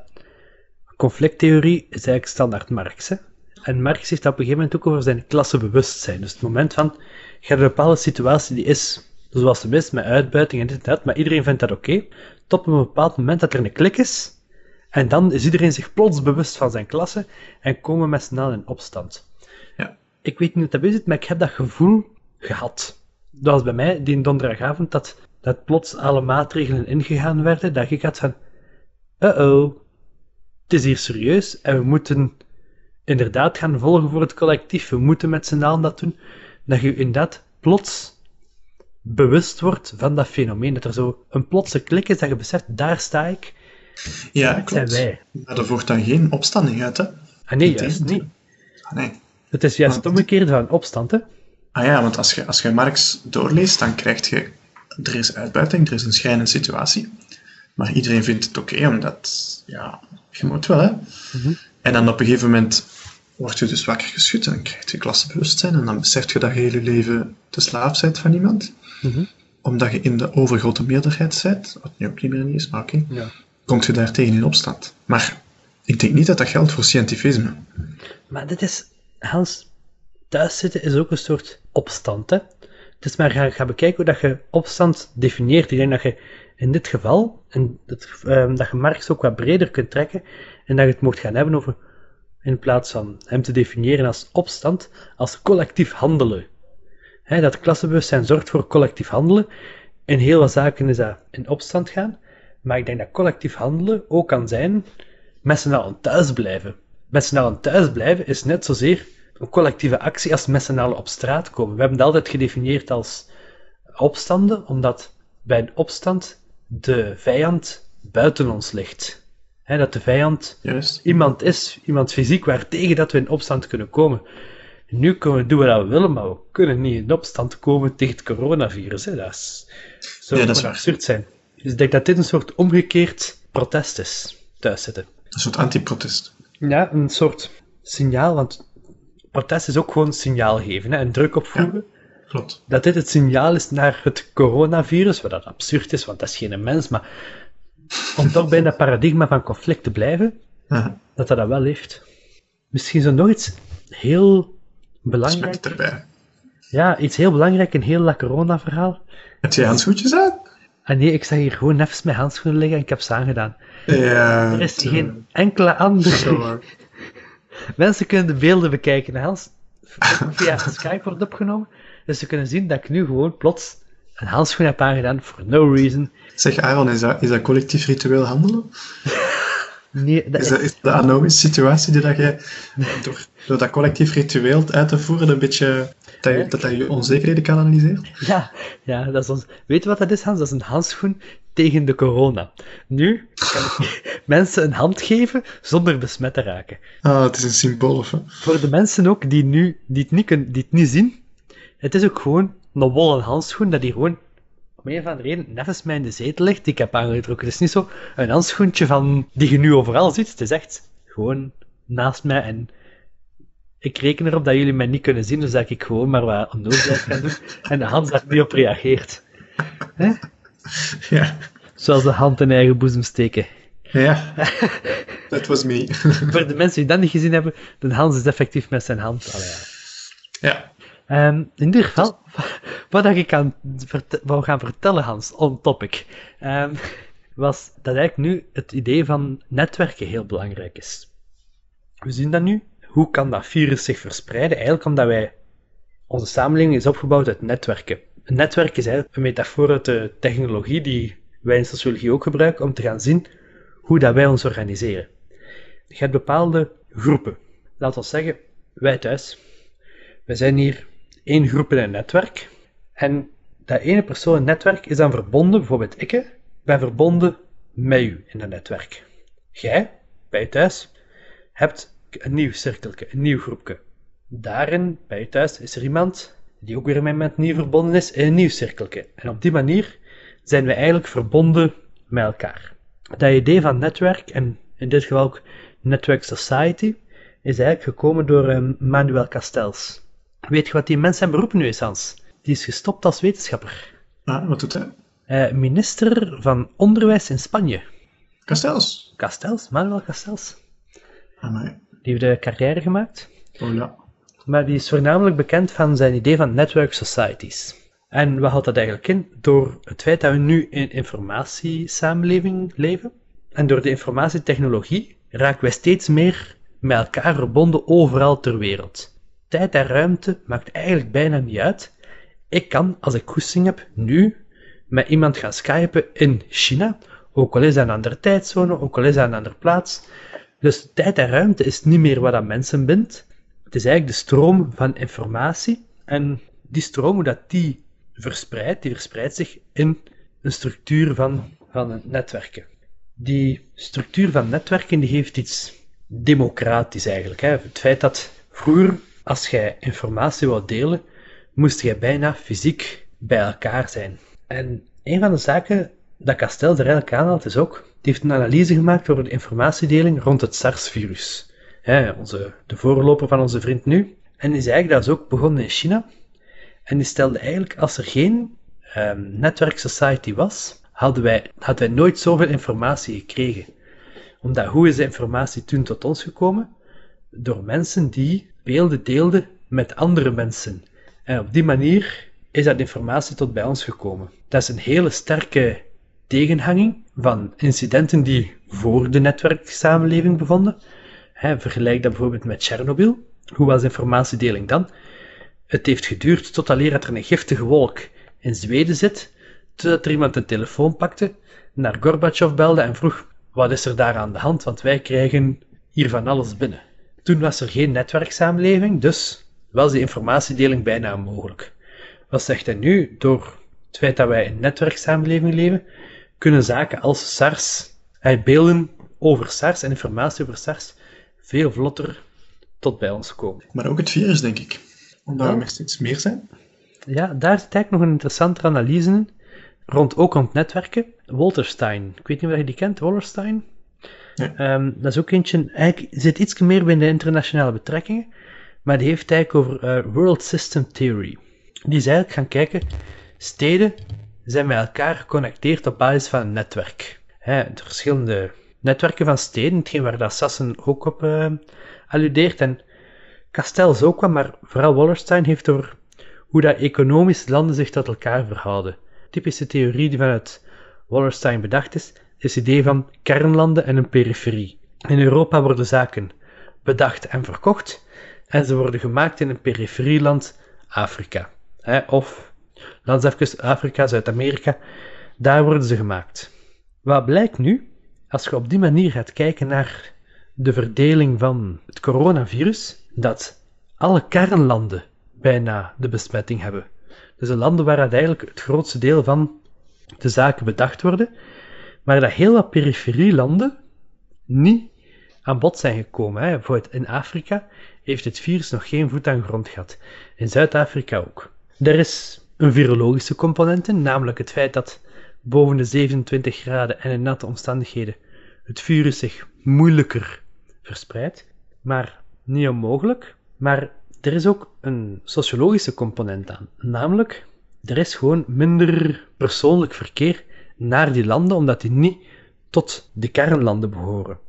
B: conflicttheorie is eigenlijk standaard Marx. Hè? En Marx heeft dat op een gegeven moment ook over zijn klassebewustzijn. Dus het moment van, je hebt een bepaalde situatie die is zoals ze is, met uitbuiting en dit en dat, maar iedereen vindt dat oké. Tot op een bepaald moment dat er een klik is, en dan is iedereen zich plots bewust van zijn klasse en komen met z'n allen in opstand.
C: Ja.
B: Ik weet niet hoe dat bij zit, maar ik heb dat gevoel gehad. Dat was bij mij die donderdagavond dat, dat plots alle maatregelen ingegaan werden, dat ik had van, uh-oh, het is hier serieus en we moeten inderdaad gaan volgen voor het collectief. We moeten met z'n allen dat doen. Dat je inderdaad plots bewust wordt van dat fenomeen. Dat er zo een plotse klik is dat je beseft, daar sta ik,
C: Ja,
B: dat zijn
C: klopt.
B: wij.
C: Maar er wordt dan geen opstanding uit, hè?
B: Ah nee, juist niet.
C: Ah, nee.
B: Het is juist het omgekeerde van opstand, hè.
C: Ah ja, want als je, als je Marx doorleest, dan krijg je... Er is uitbuiting, er is een schrijnende situatie. Maar iedereen vindt het oké, omdat... Ja, je moet wel, hè. En dan op een gegeven moment word je dus wakker geschud en dan krijg je klassebewustzijn en dan besef je dat je hele leven de slaaf bent van iemand. Omdat je in de overgrote meerderheid bent, wat nu ook niet meer niet is, maar oké,
B: Ja.
C: komt je daartegen in opstand. Maar ik denk niet dat dat geldt voor scientifisme.
B: Maar dit is, Hans, thuiszitten is ook een soort opstand, hè. Het is maar ga, ga bekijken hoe dat je opstand definieert. Ik denk dat je in dit geval, en dat, ehm, dat je Marx ook wat breder kunt trekken, en dat je het mocht gaan hebben over, in plaats van hem te definiëren als opstand, als collectief handelen. Dat klassebewustzijn zorgt voor collectief handelen. In heel wat zaken is dat in opstand gaan. Maar ik denk dat collectief handelen ook kan zijn met z'n allen thuis blijven. Met z'n allen thuis blijven is net zozeer een collectieve actie als met z'n allen op straat komen. We hebben het altijd gedefinieerd als opstanden, omdat bij een opstand de vijand buiten ons ligt. Dat de vijand
C: Juist.
B: iemand is, iemand fysiek, waartegen dat we in opstand kunnen komen. Nu kunnen we doen wat we willen, maar we kunnen niet in opstand komen tegen het coronavirus. Hè. Dat is, zou
C: Ja, dat is
B: absurd zijn. Dus ik denk dat dit een soort omgekeerd protest is. Thuiszitten.
C: Een soort antiprotest.
B: Ja, een soort signaal, want protest is ook gewoon signaal geven hè, en druk opvoeren.
C: Klopt.
B: Dat dit het signaal is naar het coronavirus, wat dat absurd is, want dat is geen mens, maar om toch bij dat paradigma van conflict te blijven,
C: Ja,
B: dat dat dat wel heeft. Misschien zo nog iets heel belangrijk.
C: erbij.
B: Ja, iets heel belangrijk in heel dat corona-verhaal.
C: Heb je handschoentjes aan?
B: En nee, ik zag hier gewoon even mijn handschoenen liggen en ik heb ze aangedaan.
C: Ja.
B: Er is geen enkele andere. Mensen kunnen de beelden bekijken. Hans, via Skype wordt opgenomen. Dus ze kunnen zien dat ik nu gewoon plots een handschoen heb aangedaan for no reason.
C: Zeg Aaron, is dat, is dat collectief ritueel handelen?
B: Nee, dat
C: Is dat, is nog een situatie die dat jij door, door dat collectief ritueel uit te voeren een beetje dat je, dat, dat je onzekerheden kan analyseren?
B: ja, ja, dat is ons. Weet je wat dat is, Hans? Dat is een handschoen tegen de corona. Nu kan ik mensen een hand geven zonder besmet te raken.
C: Ah, het is een symbool, hè?
B: Voor de mensen ook die, nu, die, het niet kunnen, die het niet zien, het is ook gewoon een wollen handschoen dat hier gewoon om een of andere reden nevens mij in de zetel ligt, die ik heb aangetrokken. Het is niet zo een handschoentje van, die je nu overal ziet. Het is echt gewoon naast mij en ik reken erop dat jullie mij niet kunnen zien, dus dat ik gewoon maar wat onnozelheid kan doen en de hand daar niet op reageert. Hè?
C: Ja.
B: Zoals de hand in eigen boezem steken.
C: Ja. That was me.
B: Voor de mensen die dat niet gezien hebben, de Hans is effectief met zijn hand. Allee, ja.
C: ja.
B: Ehm, in ieder geval, wat ik aan wou gaan vertellen, Hans, on topic, ehm, was dat eigenlijk nu het idee van netwerken heel belangrijk is. We zien dat nu. Hoe kan dat virus zich verspreiden? Eigenlijk omdat wij, onze samenleving is opgebouwd uit netwerken. Een netwerk is eigenlijk een metafoor uit de technologie die wij in sociologie ook gebruiken om te gaan zien hoe dat wij ons organiseren. Je hebt bepaalde groepen. Laten we zeggen, wij thuis. We zijn hier één groep in een netwerk. En dat ene persoon netwerk is dan verbonden, bijvoorbeeld ik, ben verbonden met u in dat netwerk. Jij, bij thuis, hebt een nieuw cirkeltje, een nieuw groepje. Daarin, bij thuis, is er iemand die ook weer met mij nieuw verbonden is in een nieuw cirkeltje. En op die manier zijn we eigenlijk verbonden met elkaar. Dat idee van netwerk, en in dit geval ook Network Society, is eigenlijk gekomen door eh, Manuel Castells. Weet je wat die mens zijn beroep nu is, Hans? Die is gestopt als wetenschapper.
C: Ah, wat doet hij?
B: Eh, minister van Onderwijs in Spanje.
C: Kastels.
B: Castells, Manuel Castells.
C: Amai.
B: Die heeft een carrière gemaakt.
C: Oh ja.
B: Maar die is voornamelijk bekend van zijn idee van network societies. En wat houdt dat eigenlijk in? Door het feit dat we nu in informatiesamenleving leven en door de informatietechnologie raken wij steeds meer met elkaar verbonden overal ter wereld. Tijd en ruimte maakt eigenlijk bijna niet uit. Ik kan, als ik goesting heb, nu met iemand gaan skypen in China, ook al is dat een andere tijdzone, ook al is dat een andere plaats. Dus tijd en ruimte is niet meer wat aan mensen bindt. Het is eigenlijk de stroom van informatie. En die stroom, hoe dat die verspreidt, die verspreidt zich in een structuur van, van netwerken. Die structuur van netwerken die heeft iets democratisch eigenlijk. Hè. Het feit dat vroeger, als jij informatie wou delen, moest jij bijna fysiek bij elkaar zijn. En een van de zaken dat Castel er eigenlijk aanhaalt is ook, die heeft een analyse gemaakt over de informatiedeling rond het SARS-virus. Onze, de voorloper van onze vriend nu. En die eigenlijk, dat is ook begonnen in China. En die stelde eigenlijk, als er geen um, network society was, hadden wij, hadden wij nooit zoveel informatie gekregen. Omdat, hoe is de informatie toen tot ons gekomen? Door mensen die beelden deelden met andere mensen. En op die manier is dat informatie tot bij ons gekomen. Dat is een hele sterke tegenhanging van incidenten die voor de netwerksamenleving bevonden. Vergelijk dat bijvoorbeeld met Tsjernobyl. Hoe was informatiedeling dan? Het heeft geduurd tot alleen dat er een giftige wolk in Zweden zit, totdat er iemand een telefoon pakte, naar Gorbachev belde en vroeg, wat is er daar aan de hand, want wij krijgen hier van alles binnen. Toen was er geen netwerksamenleving, dus was die informatiedeling bijna onmogelijk. Wat zegt hij nu? Door het feit dat wij in een netwerksamenleving leven, kunnen zaken als SARS, beelden over SARS en informatie over SARS veel vlotter tot bij ons komen.
C: Maar ook het virus, denk ik. Omdat
B: Ja.
C: er steeds meer zijn.
B: Ja, daar zit eigenlijk nog een interessante analyse in, rond, ook rond netwerken. Wolterstein, ik weet niet of je die kent, Wollerstein. Ehm, dat is ook eentje, eigenlijk zit iets meer binnen de internationale betrekkingen, maar die heeft eigenlijk over eh, World System Theory. Die is eigenlijk gaan kijken, steden zijn met elkaar geconnecteerd op basis van een netwerk. De verschillende netwerken van steden, hetgeen waar dat Sassen ook op eh, alludeert, en Castells ook wel, maar vooral Wallerstein heeft over hoe dat economisch landen zich tot elkaar verhouden. Typische theorie die vanuit Wallerstein bedacht is, het idee van kernlanden en een periferie. In Europa worden zaken bedacht en verkocht, en ze worden gemaakt in een periferieland Afrika. Hè, of, laat eens even Afrika, Zuid-Amerika, daar worden ze gemaakt. Wat blijkt nu, als je op die manier gaat kijken naar de verdeling van het coronavirus, dat alle kernlanden bijna de besmetting hebben. Dus de landen waar het eigenlijk het grootste deel van de zaken bedacht worden, maar dat heel wat periferielanden niet aan bod zijn gekomen. Hè. Bijvoorbeeld in Afrika heeft het virus nog geen voet aan grond gehad. In Zuid-Afrika ook. Er is een virologische component in, namelijk het feit dat boven de 27 graden en in natte omstandigheden het virus zich moeilijker verspreidt. Maar niet onmogelijk. Maar er is ook een sociologische component aan. Namelijk, er is gewoon minder persoonlijk verkeer naar die landen, omdat die niet tot de kernlanden behoren.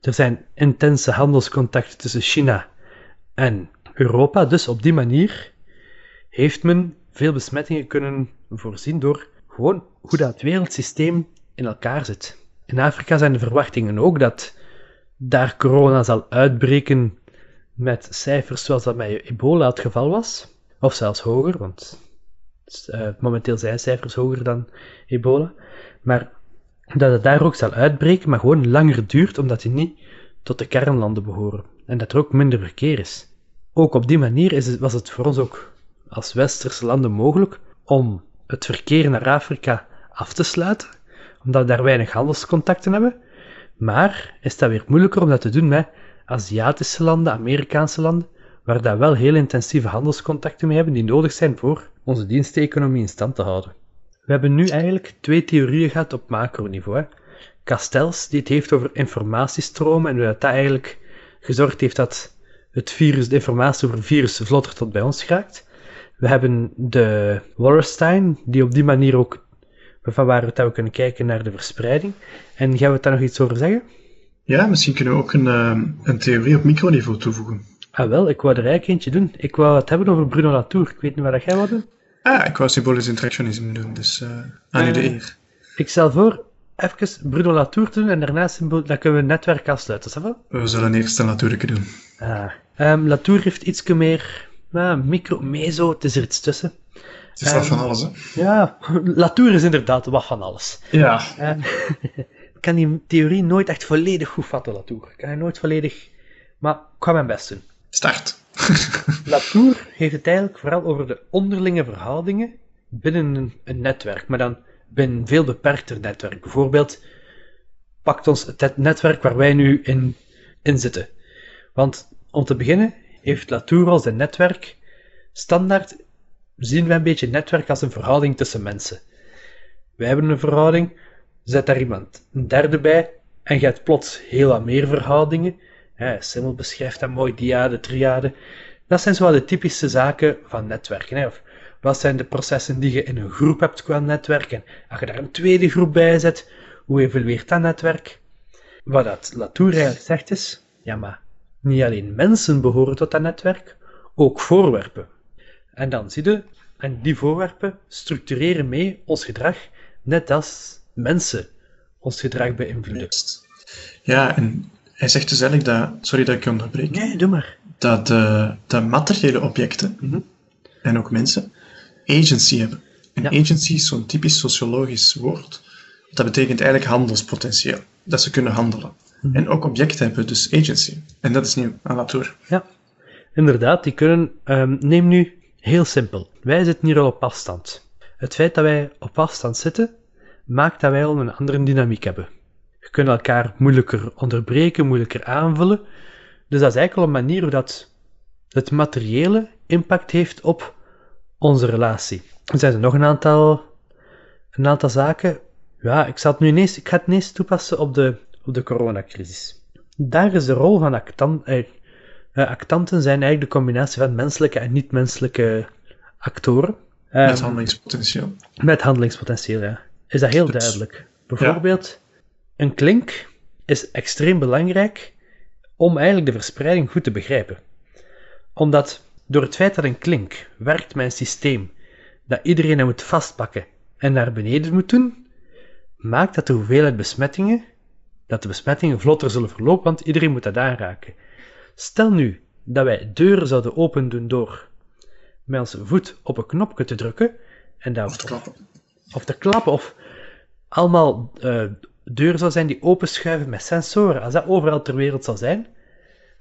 B: Er zijn intense handelscontacten tussen China en Europa, dus op die manier heeft men veel besmettingen kunnen voorzien door gewoon hoe dat wereldsysteem in elkaar zit. In Afrika zijn de verwachtingen ook dat daar corona zal uitbreken met cijfers zoals dat met ebola het geval was, of zelfs hoger, want uh, momenteel zijn cijfers hoger dan ebola, maar dat het daar ook zal uitbreken, maar gewoon langer duurt, omdat die niet tot de kernlanden behoren en dat er ook minder verkeer is. Ook op die manier is het, was het voor ons ook als westerse landen mogelijk om het verkeer naar Afrika af te sluiten, omdat we daar weinig handelscontacten hebben. Maar is dat weer moeilijker om dat te doen met Aziatische landen, Amerikaanse landen, waar daar wel heel intensieve handelscontacten mee hebben die nodig zijn voor onze diensteconomie in stand te houden. We hebben nu eigenlijk twee theorieën gehad op macroniveau. Hè. Castells, die het heeft over informatiestromen en hoe dat, dat eigenlijk gezorgd heeft dat het virus, de informatie over het virus vlotter tot bij ons geraakt. We hebben de Wallerstein, die op die manier ook, van waar we het kunnen kijken naar de verspreiding. En gaan we daar nog iets over zeggen?
C: Ja, misschien kunnen we ook een, uh, een theorie op microniveau toevoegen.
B: Ah wel, ik wou er eigenlijk eentje doen. Ik wou het hebben over Bruno Latour. Ik weet niet wat jij wou doen.
C: Ah, ik wou symbolisch interactionisme doen, dus uh, aan u de eer.
B: Ik stel voor, even Bruno Latour doen en daarna symbool, dan kunnen we het netwerk afsluiten, is dat wel?
C: We zullen eerst een Latour doen.
B: Ah. Um, Latour heeft iets meer nou, micro, meso, het is er iets tussen.
C: Het is um, wat van alles, hè?
B: Ja, Latour is inderdaad wat van alles.
C: Ja.
B: Um, ik kan die theorie nooit echt volledig goed vatten, Latour. Ik kan hij nooit volledig... Maar ik ga mijn best doen.
C: Start.
B: Latour heeft het eigenlijk vooral over de onderlinge verhoudingen binnen een, netwerk, maar dan binnen een veel beperkter netwerk. Bijvoorbeeld, pakt ons het netwerk waar wij nu in, in zitten. Want om te beginnen heeft Latour als een netwerk. Standaard zien wij een beetje netwerk als een verhouding tussen mensen. Wij hebben een verhouding, zet daar iemand een derde bij en hebt plots heel wat meer verhoudingen. Ja, Simmel beschrijft dat mooi, diade, triade. Dat zijn zo de typische zaken van netwerken. Hè? Of wat zijn de processen die je in een groep hebt qua netwerk? En als je daar een tweede groep bij zet, hoe evolueert dat netwerk? Wat dat Latour eigenlijk zegt is, ja maar niet alleen mensen behoren tot dat netwerk, ook voorwerpen. En dan zie je, en die voorwerpen structureren mee ons gedrag, net als mensen ons gedrag beïnvloeden.
C: Ja, en hij zegt dus eigenlijk dat, sorry dat ik je onderbreek,
B: Nee, doe maar.
C: dat de, de materiële objecten,
B: Mhm.
C: en ook mensen, agency hebben. En
B: Ja.
C: agency is zo'n typisch sociologisch woord. Dat betekent eigenlijk handelspotentieel. Dat ze kunnen handelen.
B: Mhm.
C: En ook objecten hebben dus agency. En dat is nieuw aan Latour.
B: Ja, inderdaad, die kunnen. ehm, neem nu heel simpel. Wij zitten hier al op afstand. Het feit dat wij op afstand zitten, maakt dat wij al een andere dynamiek hebben. We kunnen elkaar moeilijker onderbreken, moeilijker aanvullen. Dus dat is eigenlijk al een manier hoe dat het materiële impact heeft op onze relatie. Er zijn er nog een aantal, een aantal zaken. Ja, ik, zal het nu ineens, ik ga het ineens toepassen op de, op de coronacrisis. Daar is de rol van actant, eh, eh, actanten zijn eigenlijk de combinatie van menselijke en niet-menselijke actoren.
C: Met
B: Ehm,
C: handelingspotentieel.
B: met handelingspotentieel, ja. Is dat heel
C: Dus-
B: duidelijk. Bijvoorbeeld, een klink is extreem belangrijk om eigenlijk de verspreiding goed te begrijpen. Omdat door het feit dat een klink werkt met een systeem dat iedereen hem moet vastpakken en naar beneden moet doen, maakt dat de hoeveelheid besmettingen, dat de besmettingen vlotter zullen verlopen, want iedereen moet dat aanraken. Stel nu dat wij deuren zouden open doen door met onze voet op een knopje te drukken en dat
C: Of te klappen.
B: of te klappen, of allemaal eh, deuren zou zijn die openschuiven met sensoren, als dat overal ter wereld zou zijn,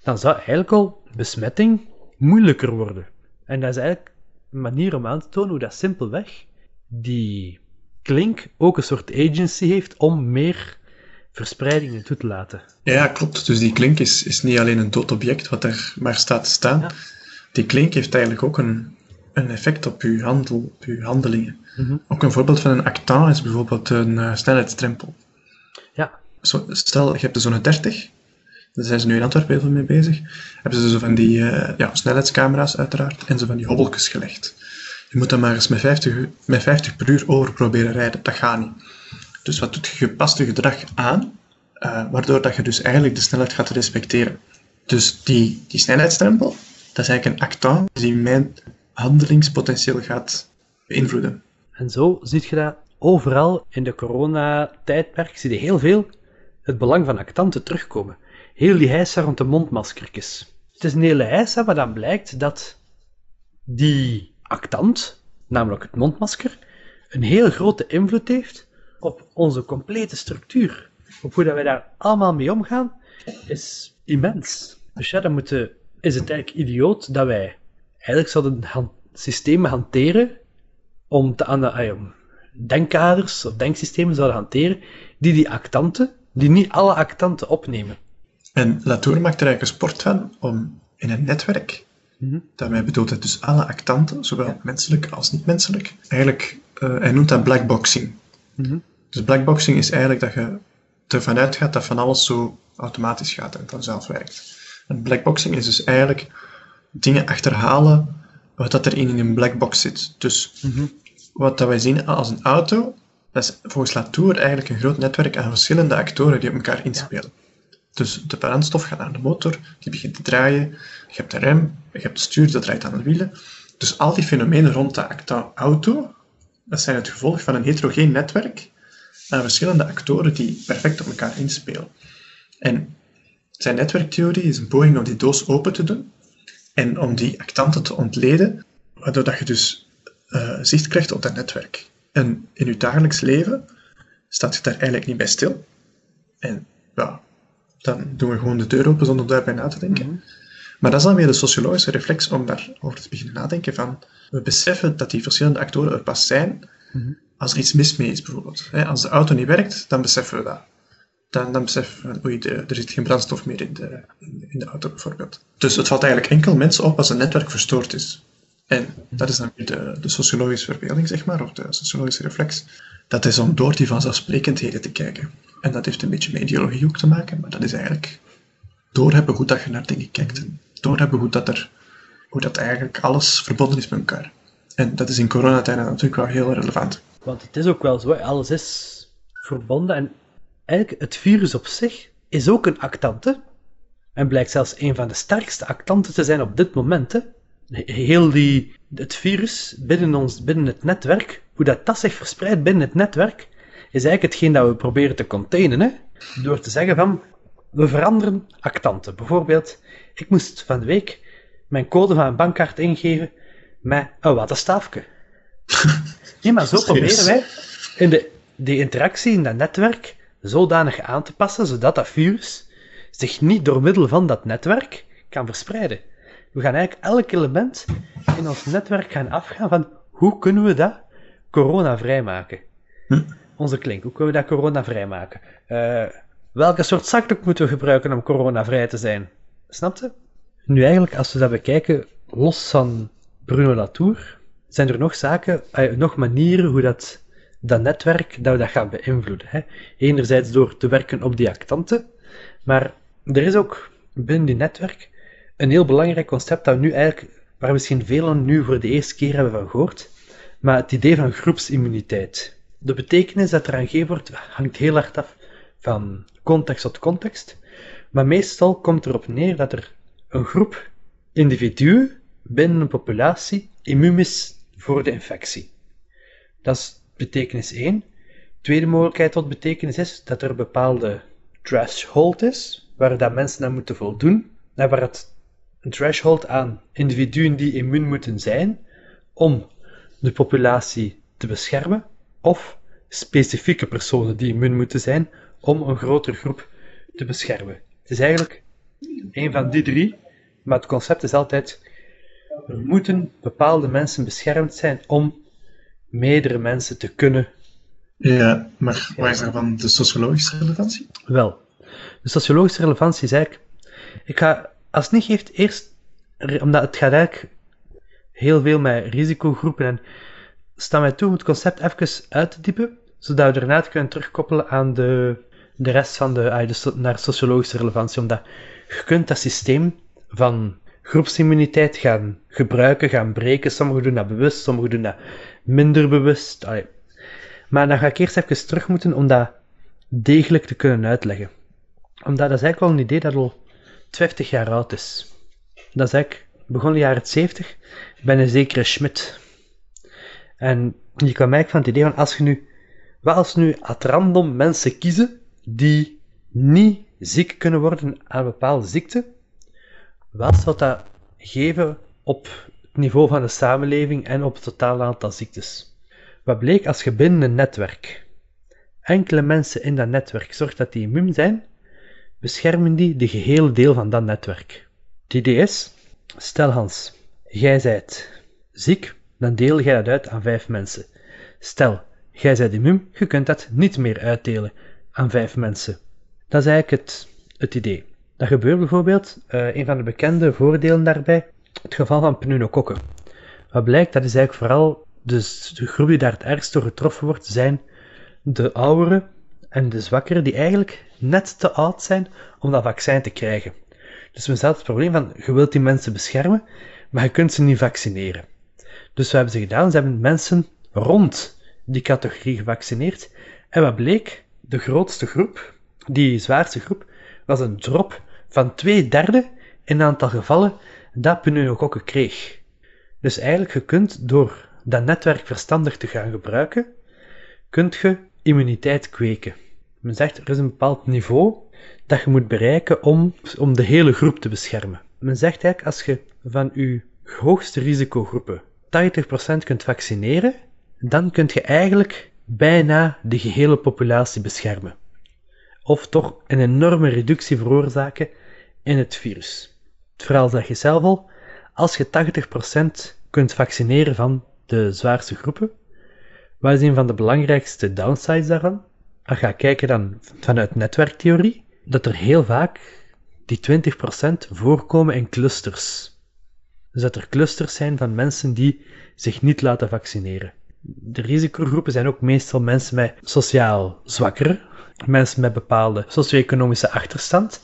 B: dan zou eigenlijk al besmetting moeilijker worden. En dat is eigenlijk een manier om aan te tonen hoe dat simpelweg die klink ook een soort agency heeft om meer verspreidingen toe te laten.
C: Ja, klopt. Dus die klink is, is niet alleen een dood object wat er maar staat te staan.
B: Ja.
C: Die klink heeft eigenlijk ook een, een effect op uw, handel, op uw handelingen.
B: Mhm.
C: Ook een voorbeeld van een actant is bijvoorbeeld een eh, snelheidsdrempel. Stel, je hebt de zone 30. Daar zijn ze nu in Antwerpen heel veel mee bezig. Hebben ze zo van die eh, ja, snelheidscamera's uiteraard en zo van die hobbeltjes gelegd. Je moet dan maar eens met 50, u- met 50 per uur over proberen rijden. Dat gaat niet. Dus wat doet je? Je past je gedrag aan, eh, waardoor dat je dus eigenlijk de snelheid gaat respecteren. Dus die, die dat is eigenlijk een actant die mijn handelingspotentieel gaat beïnvloeden.
B: En zo zie je dat overal in de coronatijdperk, zie je heel veel het belang van actanten terugkomen. Heel die heisa rond de mondmaskertjes. Het is een hele heisa, maar dan blijkt dat die actant, namelijk het mondmasker, een heel grote invloed heeft op onze complete structuur. Op hoe dat wij daar allemaal mee omgaan, is immens. Dus ja, dan moeten, is het eigenlijk idioot dat wij eigenlijk zouden han- systemen hanteren om te ja, om denkkaders of denksystemen zouden hanteren die die actanten, die niet alle actanten opnemen.
C: En Latour maakt er eigenlijk een sport van om in een netwerk,
B: Mhm.
C: daarmee bedoelt hij dus alle actanten, zowel menselijk als niet-menselijk, eigenlijk, eh, hij noemt dat blackboxing.
B: Mhm.
C: Dus blackboxing is eigenlijk dat je ervan uitgaat dat van alles zo automatisch gaat en vanzelf werkt. En blackboxing is dus eigenlijk dingen achterhalen wat dat er in een blackbox zit. Dus
B: Mhm.
C: wat dat wij zien als een auto, dat is volgens Latour eigenlijk een groot netwerk aan verschillende actoren die op elkaar inspelen. Dus de brandstof gaat naar de motor, die begint te draaien. Je hebt de rem, je hebt het stuur, dat draait aan de wielen. Dus al die fenomenen rond de acta- auto, dat zijn het gevolg van een heterogeen netwerk aan verschillende actoren die perfect op elkaar inspelen. En zijn netwerktheorie is een poging om die doos open te doen en om die actanten te ontleden, waardoor dat je dus eh, zicht krijgt op dat netwerk. En in je dagelijks leven staat je daar eigenlijk niet bij stil. En ja, dan doen we gewoon de deur open zonder daarbij na te denken. Maar dat is dan weer de sociologische reflex om daarover te beginnen nadenken van, we beseffen dat die verschillende actoren er pas zijn als er iets mis mee is, bijvoorbeeld. Als de auto niet werkt, dan beseffen we dat. Dan, dan beseffen we, oei, de, er zit geen brandstof meer in, de- in de auto, bijvoorbeeld. Dus het valt eigenlijk enkel mensen op als een netwerk verstoord is. En dat is dan weer de, de sociologische verbeelding, zeg maar, of de sociologische reflex. Dat is om door die vanzelfsprekendheden te kijken. En dat heeft een beetje met ideologie ook te maken, maar dat is eigenlijk doorhebben hoe dat je naar dingen kijkt. Doorhebben hoe dat, er, hoe dat eigenlijk alles verbonden is met elkaar. En dat is in coronatijden natuurlijk wel heel relevant.
B: Want het is ook wel zo, alles is verbonden. En eigenlijk, het virus op zich is ook een actante. En blijkt zelfs een van de sterkste actanten te zijn op dit moment. Hè. Heel die, het virus binnen, ons, binnen het netwerk, hoe dat, dat zich verspreidt binnen het netwerk, is eigenlijk hetgeen dat we proberen te containen. Hè. Door te zeggen van, we veranderen actanten. Bijvoorbeeld, ik moest van de week mijn code van een bankkaart ingeven met een wattenstaafje. Nee, maar zo proberen wij in de, die interactie in dat netwerk zodanig aan te passen, zodat dat virus zich niet door middel van dat netwerk kan verspreiden. We gaan eigenlijk elk element in ons netwerk gaan afgaan van hoe kunnen we dat corona-vrij maken.
C: Hm.
B: Onze klink, hoe kunnen we dat corona-vrij maken? Eh, welke soort zakdoek moeten we gebruiken om corona-vrij te zijn? Snapte? Nu eigenlijk, als we dat bekijken, los van Bruno Latour, zijn er nog zaken, eh, nog manieren hoe dat, dat netwerk dat we dat gaan beïnvloeden. Hè. Enerzijds door te werken op die actanten, maar er is ook binnen die netwerk een heel belangrijk concept dat nu eigenlijk, waar misschien velen nu voor de eerste keer hebben van gehoord, maar het idee van groepsimmuniteit. De betekenis dat eraan gegeven wordt, hangt heel hard af van context tot context, maar meestal komt erop neer dat er een groep individuen binnen een populatie immuun is voor de infectie. Dat is betekenis 1. Tweede mogelijkheid tot betekenis is dat er een bepaalde threshold is, waar dat mensen aan moeten voldoen, en waar het een threshold aan individuen die immuun moeten zijn om de populatie te beschermen, of specifieke personen die immuun moeten zijn om een grotere groep te beschermen. Het is eigenlijk een van die drie, maar het concept is altijd: er moeten bepaalde mensen beschermd zijn om meerdere mensen te kunnen.
C: Ja, maar waar is daarvan de sociologische relevantie?
B: Wel, de sociologische relevantie is eigenlijk. Ik ga, als het niet geeft, eerst, omdat het gaat eigenlijk heel veel met risicogroepen en sta mij toe om het concept even uit te diepen, zodat we daarna het kunnen terugkoppelen aan de, de rest van de, naar sociologische relevantie, omdat je kunt dat systeem van groepsimmuniteit gaan gebruiken, gaan breken. Sommigen doen dat bewust, sommigen doen dat minder bewust. Maar dan ga ik eerst even terug moeten om dat degelijk te kunnen uitleggen. Omdat dat is eigenlijk wel een idee dat al 50 jaar oud is. Dat is eigenlijk begon de jaren 70 bij een zekere Schmidt. En je kan merken van het idee van als je nu, wat als nu at random mensen kiezen die niet ziek kunnen worden aan bepaalde ziekte, wat zou dat geven op het niveau van de samenleving en op het totaal aantal ziektes? Wat bleek als je binnen een netwerk enkele mensen in dat netwerk zorgt dat die immuun zijn, beschermen die de gehele deel van dat netwerk. Is, stel Hans, jij zijt ziek, dan deel jij dat uit aan vijf mensen. Stel, jij zijt immuun, je kunt dat niet meer uitdelen aan vijf mensen. Dat is eigenlijk het, het idee. Dat gebeurt bijvoorbeeld, uh, een van de bekende voordelen daarbij, het geval van pneumokokken. Wat blijkt, dat is eigenlijk vooral dus de groep die daar het ergst door getroffen wordt, zijn de ouderen en de zwakkeren die eigenlijk net te oud zijn om dat vaccin te krijgen. Dus we zaten het probleem van, je wilt die mensen beschermen, maar je kunt ze niet vaccineren. Dus wat hebben ze gedaan? Ze hebben mensen rond die categorie gevaccineerd. En wat bleek? De grootste groep, die zwaarste groep, was een drop van twee derde in het aantal gevallen dat pneumokokken kreeg. Dus eigenlijk, je kunt door dat netwerk verstandig te gaan gebruiken, kunt je immuniteit kweken. Men zegt, er is een bepaald niveau dat je moet bereiken om, om de hele groep te beschermen. Men zegt eigenlijk, als je van je hoogste risicogroepen 80% kunt vaccineren, dan kun je eigenlijk bijna de gehele populatie beschermen. Of toch een enorme reductie veroorzaken in het virus. Het verhaal zeg je zelf al, als je 80% kunt vaccineren van de zwaarste groepen, wat is een van de belangrijkste downsides daarvan? Als je gaat kijken dan vanuit netwerktheorie, dat er heel vaak die 20% voorkomen in clusters. Dus dat er clusters zijn van mensen die zich niet laten vaccineren. De risicogroepen zijn ook meestal mensen met sociaal zwakkere, mensen met bepaalde socio-economische achterstand,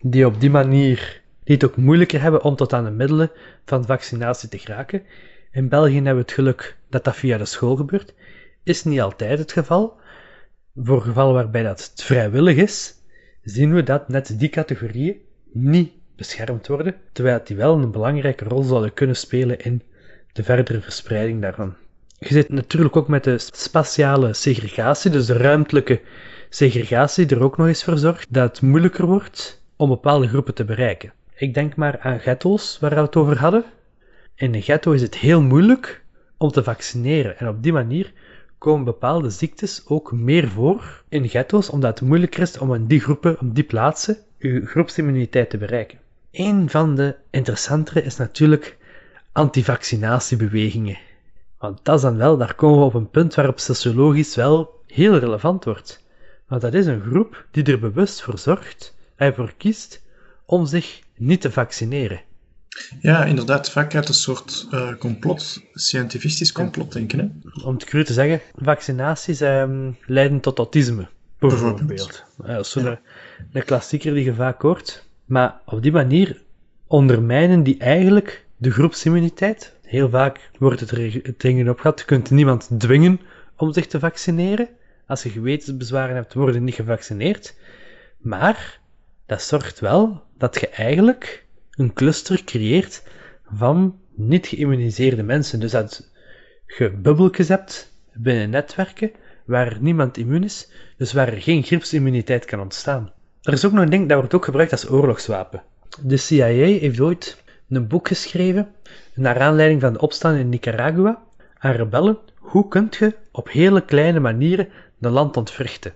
B: die op die manier die ook moeilijker hebben om tot aan de middelen van vaccinatie te geraken. In België hebben we het geluk dat dat via de school gebeurt. Is niet altijd het geval. Voor gevallen waarbij dat vrijwillig is, zien we dat net die categorieën niet beschermd worden, terwijl die wel een belangrijke rol zouden kunnen spelen in de verdere verspreiding daarvan. Je zit natuurlijk ook met de spatiale segregatie, dus de ruimtelijke segregatie, er ook nog eens voor zorgt dat het moeilijker wordt om bepaalde groepen te bereiken. Ik denk maar aan ghetto's, waar we het over hadden. In een ghetto is het heel moeilijk om te vaccineren en op die manier komen bepaalde ziektes ook meer voor in ghetto's, omdat het moeilijker is om in die groepen, op die plaatsen, uw groepsimmuniteit te bereiken. Een van de interessantere is natuurlijk antivaccinatiebewegingen. Want dat is dan wel, daar komen we op een punt waarop sociologisch wel heel relevant wordt. Want dat is een groep die er bewust voor zorgt en voor kiest om zich niet te vaccineren.
C: Ja, inderdaad, vaak uit een soort uh, complot, scientifistisch complot denken. Hè?
B: Om het cru te zeggen, vaccinaties ehm, leiden tot autisme, bijvoorbeeld. Dat is zo'n ja. een klassieker die je vaak hoort. Maar op die manier ondermijnen die eigenlijk de groepsimmuniteit. Heel vaak wordt het er tegen opgehad, je kunt niemand dwingen om zich te vaccineren. Als je gewetensbezwaren hebt, worden niet gevaccineerd. Maar dat zorgt wel dat je eigenlijk een cluster creëert van niet geïmmuniseerde mensen. Dus dat je bubbeltjes hebt binnen netwerken waar niemand immuun is, dus waar er geen griepsimmuniteit kan ontstaan. Er is ook nog een ding dat wordt ook gebruikt als oorlogswapen. De CIA heeft ooit een boek geschreven naar aanleiding van de opstand in Nicaragua aan rebellen. Hoe kunt je op hele kleine manieren de land ontwrichten?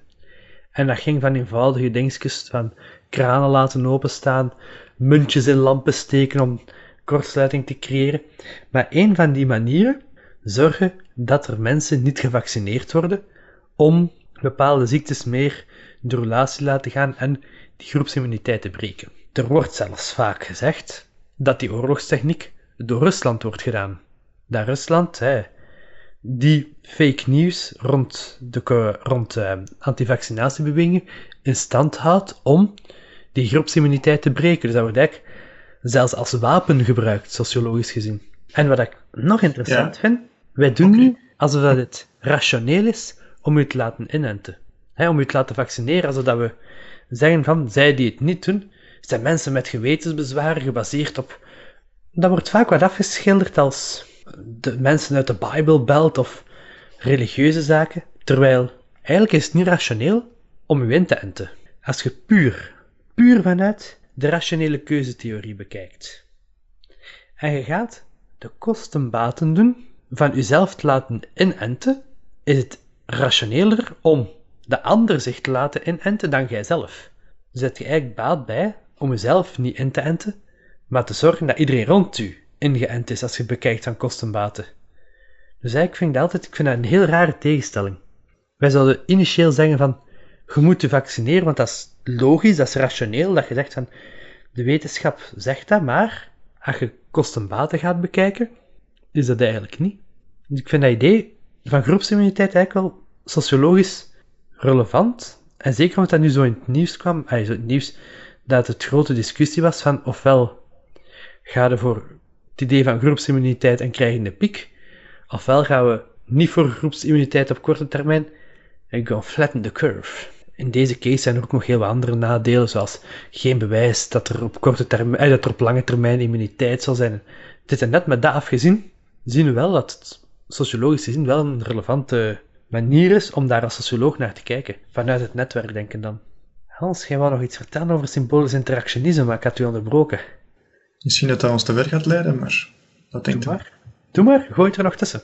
B: En dat ging van eenvoudige dingetjes van kranen laten openstaan, muntjes in lampen steken om kortsluiting te creëren. Maar een van die manieren zorgen dat er mensen niet gevaccineerd worden om bepaalde ziektes meer door relatie laten gaan en die groepsimmuniteit te breken. Er wordt zelfs vaak gezegd dat die oorlogstechniek door Rusland wordt gedaan. Dat Rusland, hè, die fake news rond, de, rond uh, antivaccinatiebewegingen in stand houdt om die groepsimmuniteit te breken. Dus dat wordt eigenlijk zelfs als wapen gebruikt, sociologisch gezien. En wat ik nog interessant
C: Ja.
B: vind, wij doen nu alsof dat het rationeel is om u te laten inenten. Om u te laten vaccineren, alsof dat we zeggen van, zij die het niet doen, zijn mensen met gewetensbezwaren gebaseerd op... Dat wordt vaak wat afgeschilderd als de mensen uit de Bijbelbelt of religieuze zaken, terwijl eigenlijk is het niet rationeel om u in te enten. Als je puur, puur vanuit de rationele keuzetheorie bekijkt. En je gaat de kosten-baten doen van uzelf te laten inenten, is het rationeler om de ander zich te laten inenten dan jijzelf. Heb je eigenlijk baat bij om jezelf niet in te enten, maar te zorgen dat iedereen rond u ingeënt is als je bekijkt van kosten-baten. Dus eigenlijk vind ik dat altijd ik vind dat een heel rare tegenstelling. Wij zouden initieel zeggen van, je moet je vaccineren, want dat is logisch, dat is rationeel, dat je zegt van, de wetenschap zegt dat, maar als je kosten-baten gaat bekijken, is dat eigenlijk niet. Dus ik vind dat idee van groepsimmuniteit eigenlijk wel sociologisch relevant. En zeker omdat dat nu zo in het nieuws kwam, ah, zo in het nieuws, dat het grote discussie was van ofwel gaan we voor het idee van groepsimmuniteit en krijgen de piek, ofwel gaan we niet voor groepsimmuniteit op korte termijn en gaan flatten the curve. In deze case zijn er ook nog heel wat andere nadelen, zoals geen bewijs dat er op, korte termijn, eh, dat er op lange termijn immuniteit zal zijn. Dit en net met dat afgezien, zien we wel dat het sociologisch gezien wel een relevante manier is om daar als socioloog naar te kijken. Vanuit het netwerk denken dan. Hans, jij wou nog iets vertellen over symbolisch interactionisme, maar ik had u onderbroken.
C: Misschien dat dat ons te ver gaat leiden, maar dat denkt
B: Doe maar. Doe maar, gooi het er nog tussen.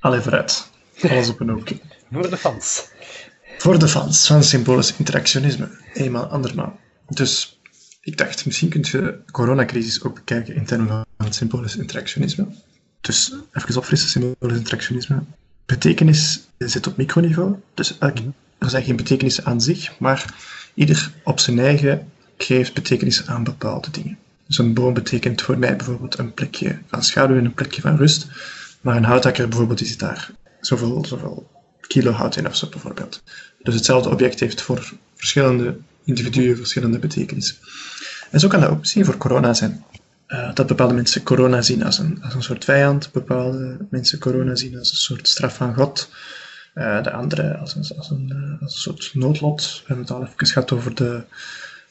C: Allee, vooruit. Alles op een hoopje.
B: Voor de fans.
C: Voor de fans van symbolisch interactionisme. Eenmaal, andermaal. Dus ik dacht, misschien kunt je de coronacrisis ook bekijken in termen van symbolisch interactionisme. Dus even opfrissen, symbolisch interactionisme. Betekenis zit op microniveau. Dus elk, er zijn geen betekenissen aan zich, maar ieder op zijn eigen geeft betekenis aan bepaalde dingen. Dus een boom betekent voor mij bijvoorbeeld een plekje van schaduw en een plekje van rust. Maar een houthakker bijvoorbeeld is daar zoveel, zoveel kilo hout in of zo bijvoorbeeld. Dus hetzelfde object heeft voor verschillende individuen verschillende betekenissen. En zo kan dat ook misschien voor corona zijn. Uh, dat bepaalde mensen corona zien als een, als een soort vijand, bepaalde mensen corona zien als een soort straf van God, uh, de andere als een, als, een, uh, als een soort noodlot. We hebben het al even gehad over de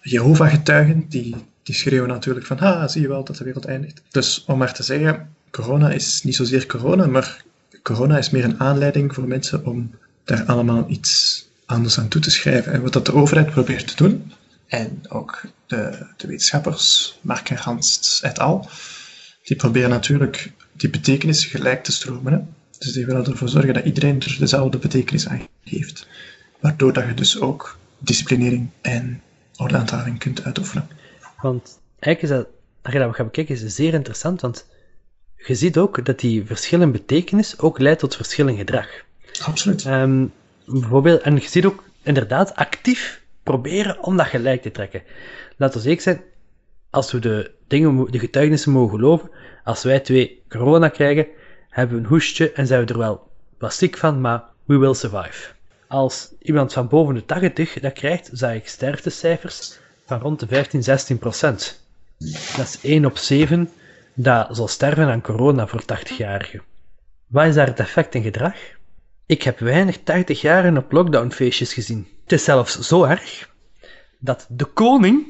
C: Jehovah-getuigen, die, die schreeuwen natuurlijk van, ha, zie je wel dat de wereld eindigt. Dus om maar te zeggen, corona is niet zozeer corona, maar corona is meer een aanleiding voor mensen om daar allemaal iets anders aan toe te schrijven. En wat dat de overheid probeert te doen, en ook de, de wetenschappers, Mark en Hans et al., die proberen natuurlijk die betekenis gelijk te stromen. Hè? Dus die willen ervoor zorgen dat iedereen er dezelfde betekenis aan geeft. Waardoor dat je dus ook disciplinering en ordehandhaving kunt uitoefenen.
B: Want eigenlijk is dat, als je dat gaat bekijken, is zeer interessant, want je ziet ook dat die verschil in betekenis ook leidt tot verschil in gedrag.
C: Absoluut.
B: Um, bijvoorbeeld, en je ziet ook inderdaad actief proberen om dat gelijk te trekken. Laten we zeker zijn, als we de, dingen, de getuigenissen mogen geloven, als wij twee corona krijgen, hebben we een hoestje en zijn we er wel wat van, maar we will survive. Als iemand van boven de 80 dat krijgt, zag ik sterftecijfers van rond de 15, 16 procent. Dat is 1 op 7 dat zal sterven aan corona voor 80-jarigen. Wat is daar het effect in gedrag? Ik heb weinig 80-jarigen op lockdownfeestjes gezien. Het is zelfs zo erg dat de koning,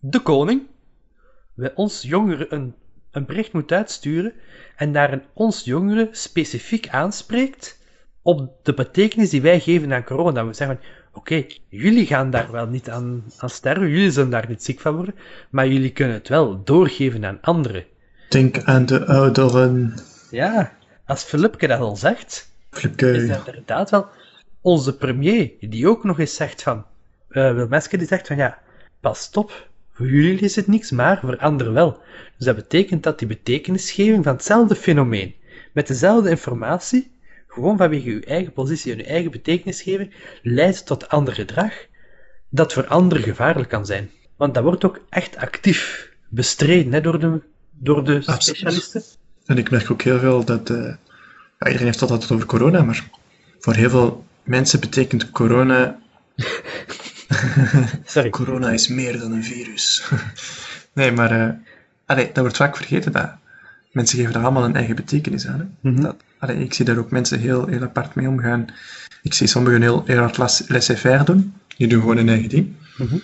B: de koning, bij ons jongeren een, een bericht moet uitsturen en daar een ons jongeren specifiek aanspreekt op de betekenis die wij geven aan corona. We zeggen, oké, jullie gaan daar wel niet aan, aan sterven, jullie zullen daar niet ziek van worden, maar jullie kunnen het wel doorgeven aan anderen.
C: Denk aan de ouderen.
B: Ja, als Filipke dat al zegt,
C: Flipke.
B: is dat inderdaad wel onze premier, die ook nog eens zegt van, uh, Wilmeske die zegt van, ja, pas op, voor jullie is het niks, maar voor anderen wel. Dus dat betekent dat die betekenisgeving van hetzelfde fenomeen, met dezelfde informatie, gewoon vanwege uw eigen positie en uw eigen betekenisgeving, leidt tot ander gedrag, dat voor anderen gevaarlijk kan zijn. Want dat wordt ook echt actief bestreden hè, door de, door de specialisten.
C: En ik merk ook heel veel dat, uh, ja, iedereen heeft het altijd over corona, maar voor heel veel mensen betekent corona
B: Sorry.
C: Corona is meer dan een virus. nee, maar uh, allee, dat wordt vaak vergeten. Dat mensen geven daar allemaal een eigen betekenis aan. Hè?
B: Mm -hmm.
C: dat, allee, ik zie daar ook mensen heel, heel apart mee omgaan. Ik zie sommigen heel, heel hard laissez-faire doen. Die doen gewoon hun eigen ding.
B: Mm -hmm.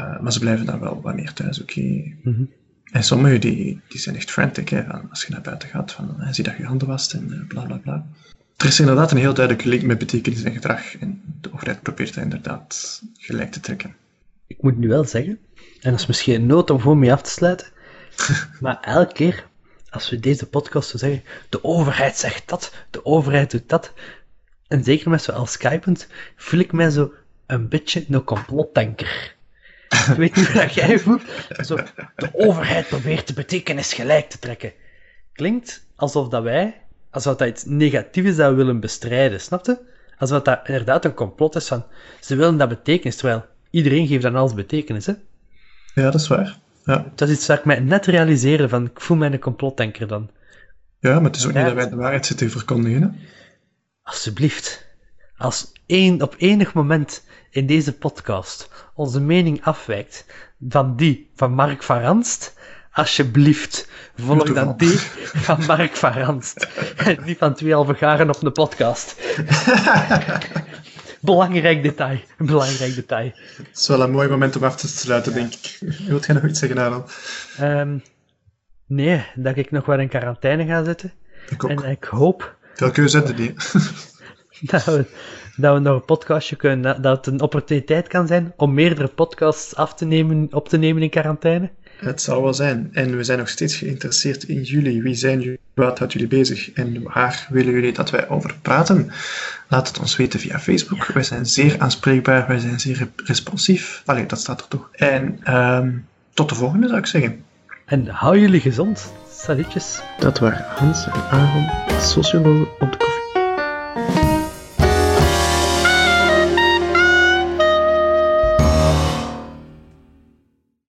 C: uh, maar ze blijven dan wel wat meer thuis, oké. Okay.
B: Mm -hmm.
C: En sommigen die, die zijn echt frantic, hè, van als je naar buiten gaat, van uh, zie dat je handen wast en uh, bla bla bla. Er is inderdaad een heel duidelijke link met betekenis en gedrag. En de overheid probeert dat inderdaad gelijk te trekken.
B: Ik moet nu wel zeggen, en dat is misschien een nood om gewoon mee af te sluiten, maar elke keer als we deze podcast zo zeggen, de overheid zegt dat, de overheid doet dat, en zeker met zo als Skypend, voel ik mij zo een beetje een complotdenker. Ik weet niet hoe jij voelt. Zo, de overheid probeert de betekenis gelijk te trekken. Klinkt alsof dat wij alsof dat iets negatiefs dat we willen bestrijden, snapte? Alsof dat inderdaad een complot is van, ze willen dat betekenis, terwijl iedereen geeft dan alles betekenis, hè?
C: Ja, dat is waar. Ja.
B: Dat is iets waar ik mij net realiseerde van, ik voel mij een complotdenker dan.
C: Ja, maar het is ook niet dat wij de waarheid zitten te verkondigen, hè?
B: Alsjeblieft. Als één, op enig moment in deze podcast onze mening afwijkt van die van Mark van Ranst, alsjeblieft, volg dan die van Mark van Ranst. En niet van twee halve garen op een podcast. belangrijk detail. Belangrijk detail.
C: Het is wel een mooi moment om af te sluiten, denk ik. Wilt jij nog iets zeggen, Aaron?
B: Um, nee, dat ik nog wel in quarantaine ga zitten.
C: Ik ook.
B: En ik hoop...
C: Welke keuze zetten die?
B: we, dat we nog een podcastje kunnen... Dat het een opportuniteit kan zijn om meerdere podcasts af te nemen, op te nemen in quarantaine.
C: Het zal wel zijn. En we zijn nog steeds geïnteresseerd in jullie. Wie zijn jullie? Wat houdt jullie bezig? En waar willen jullie dat wij over praten? Laat het ons weten via Facebook. Wij zijn zeer aanspreekbaar. Wij zijn zeer responsief. Allee, dat staat er toch. En um, tot de volgende, zou ik zeggen.
B: En hou jullie gezond. Salutjes.
C: Dat waren Hans en Aaron, sociologen op de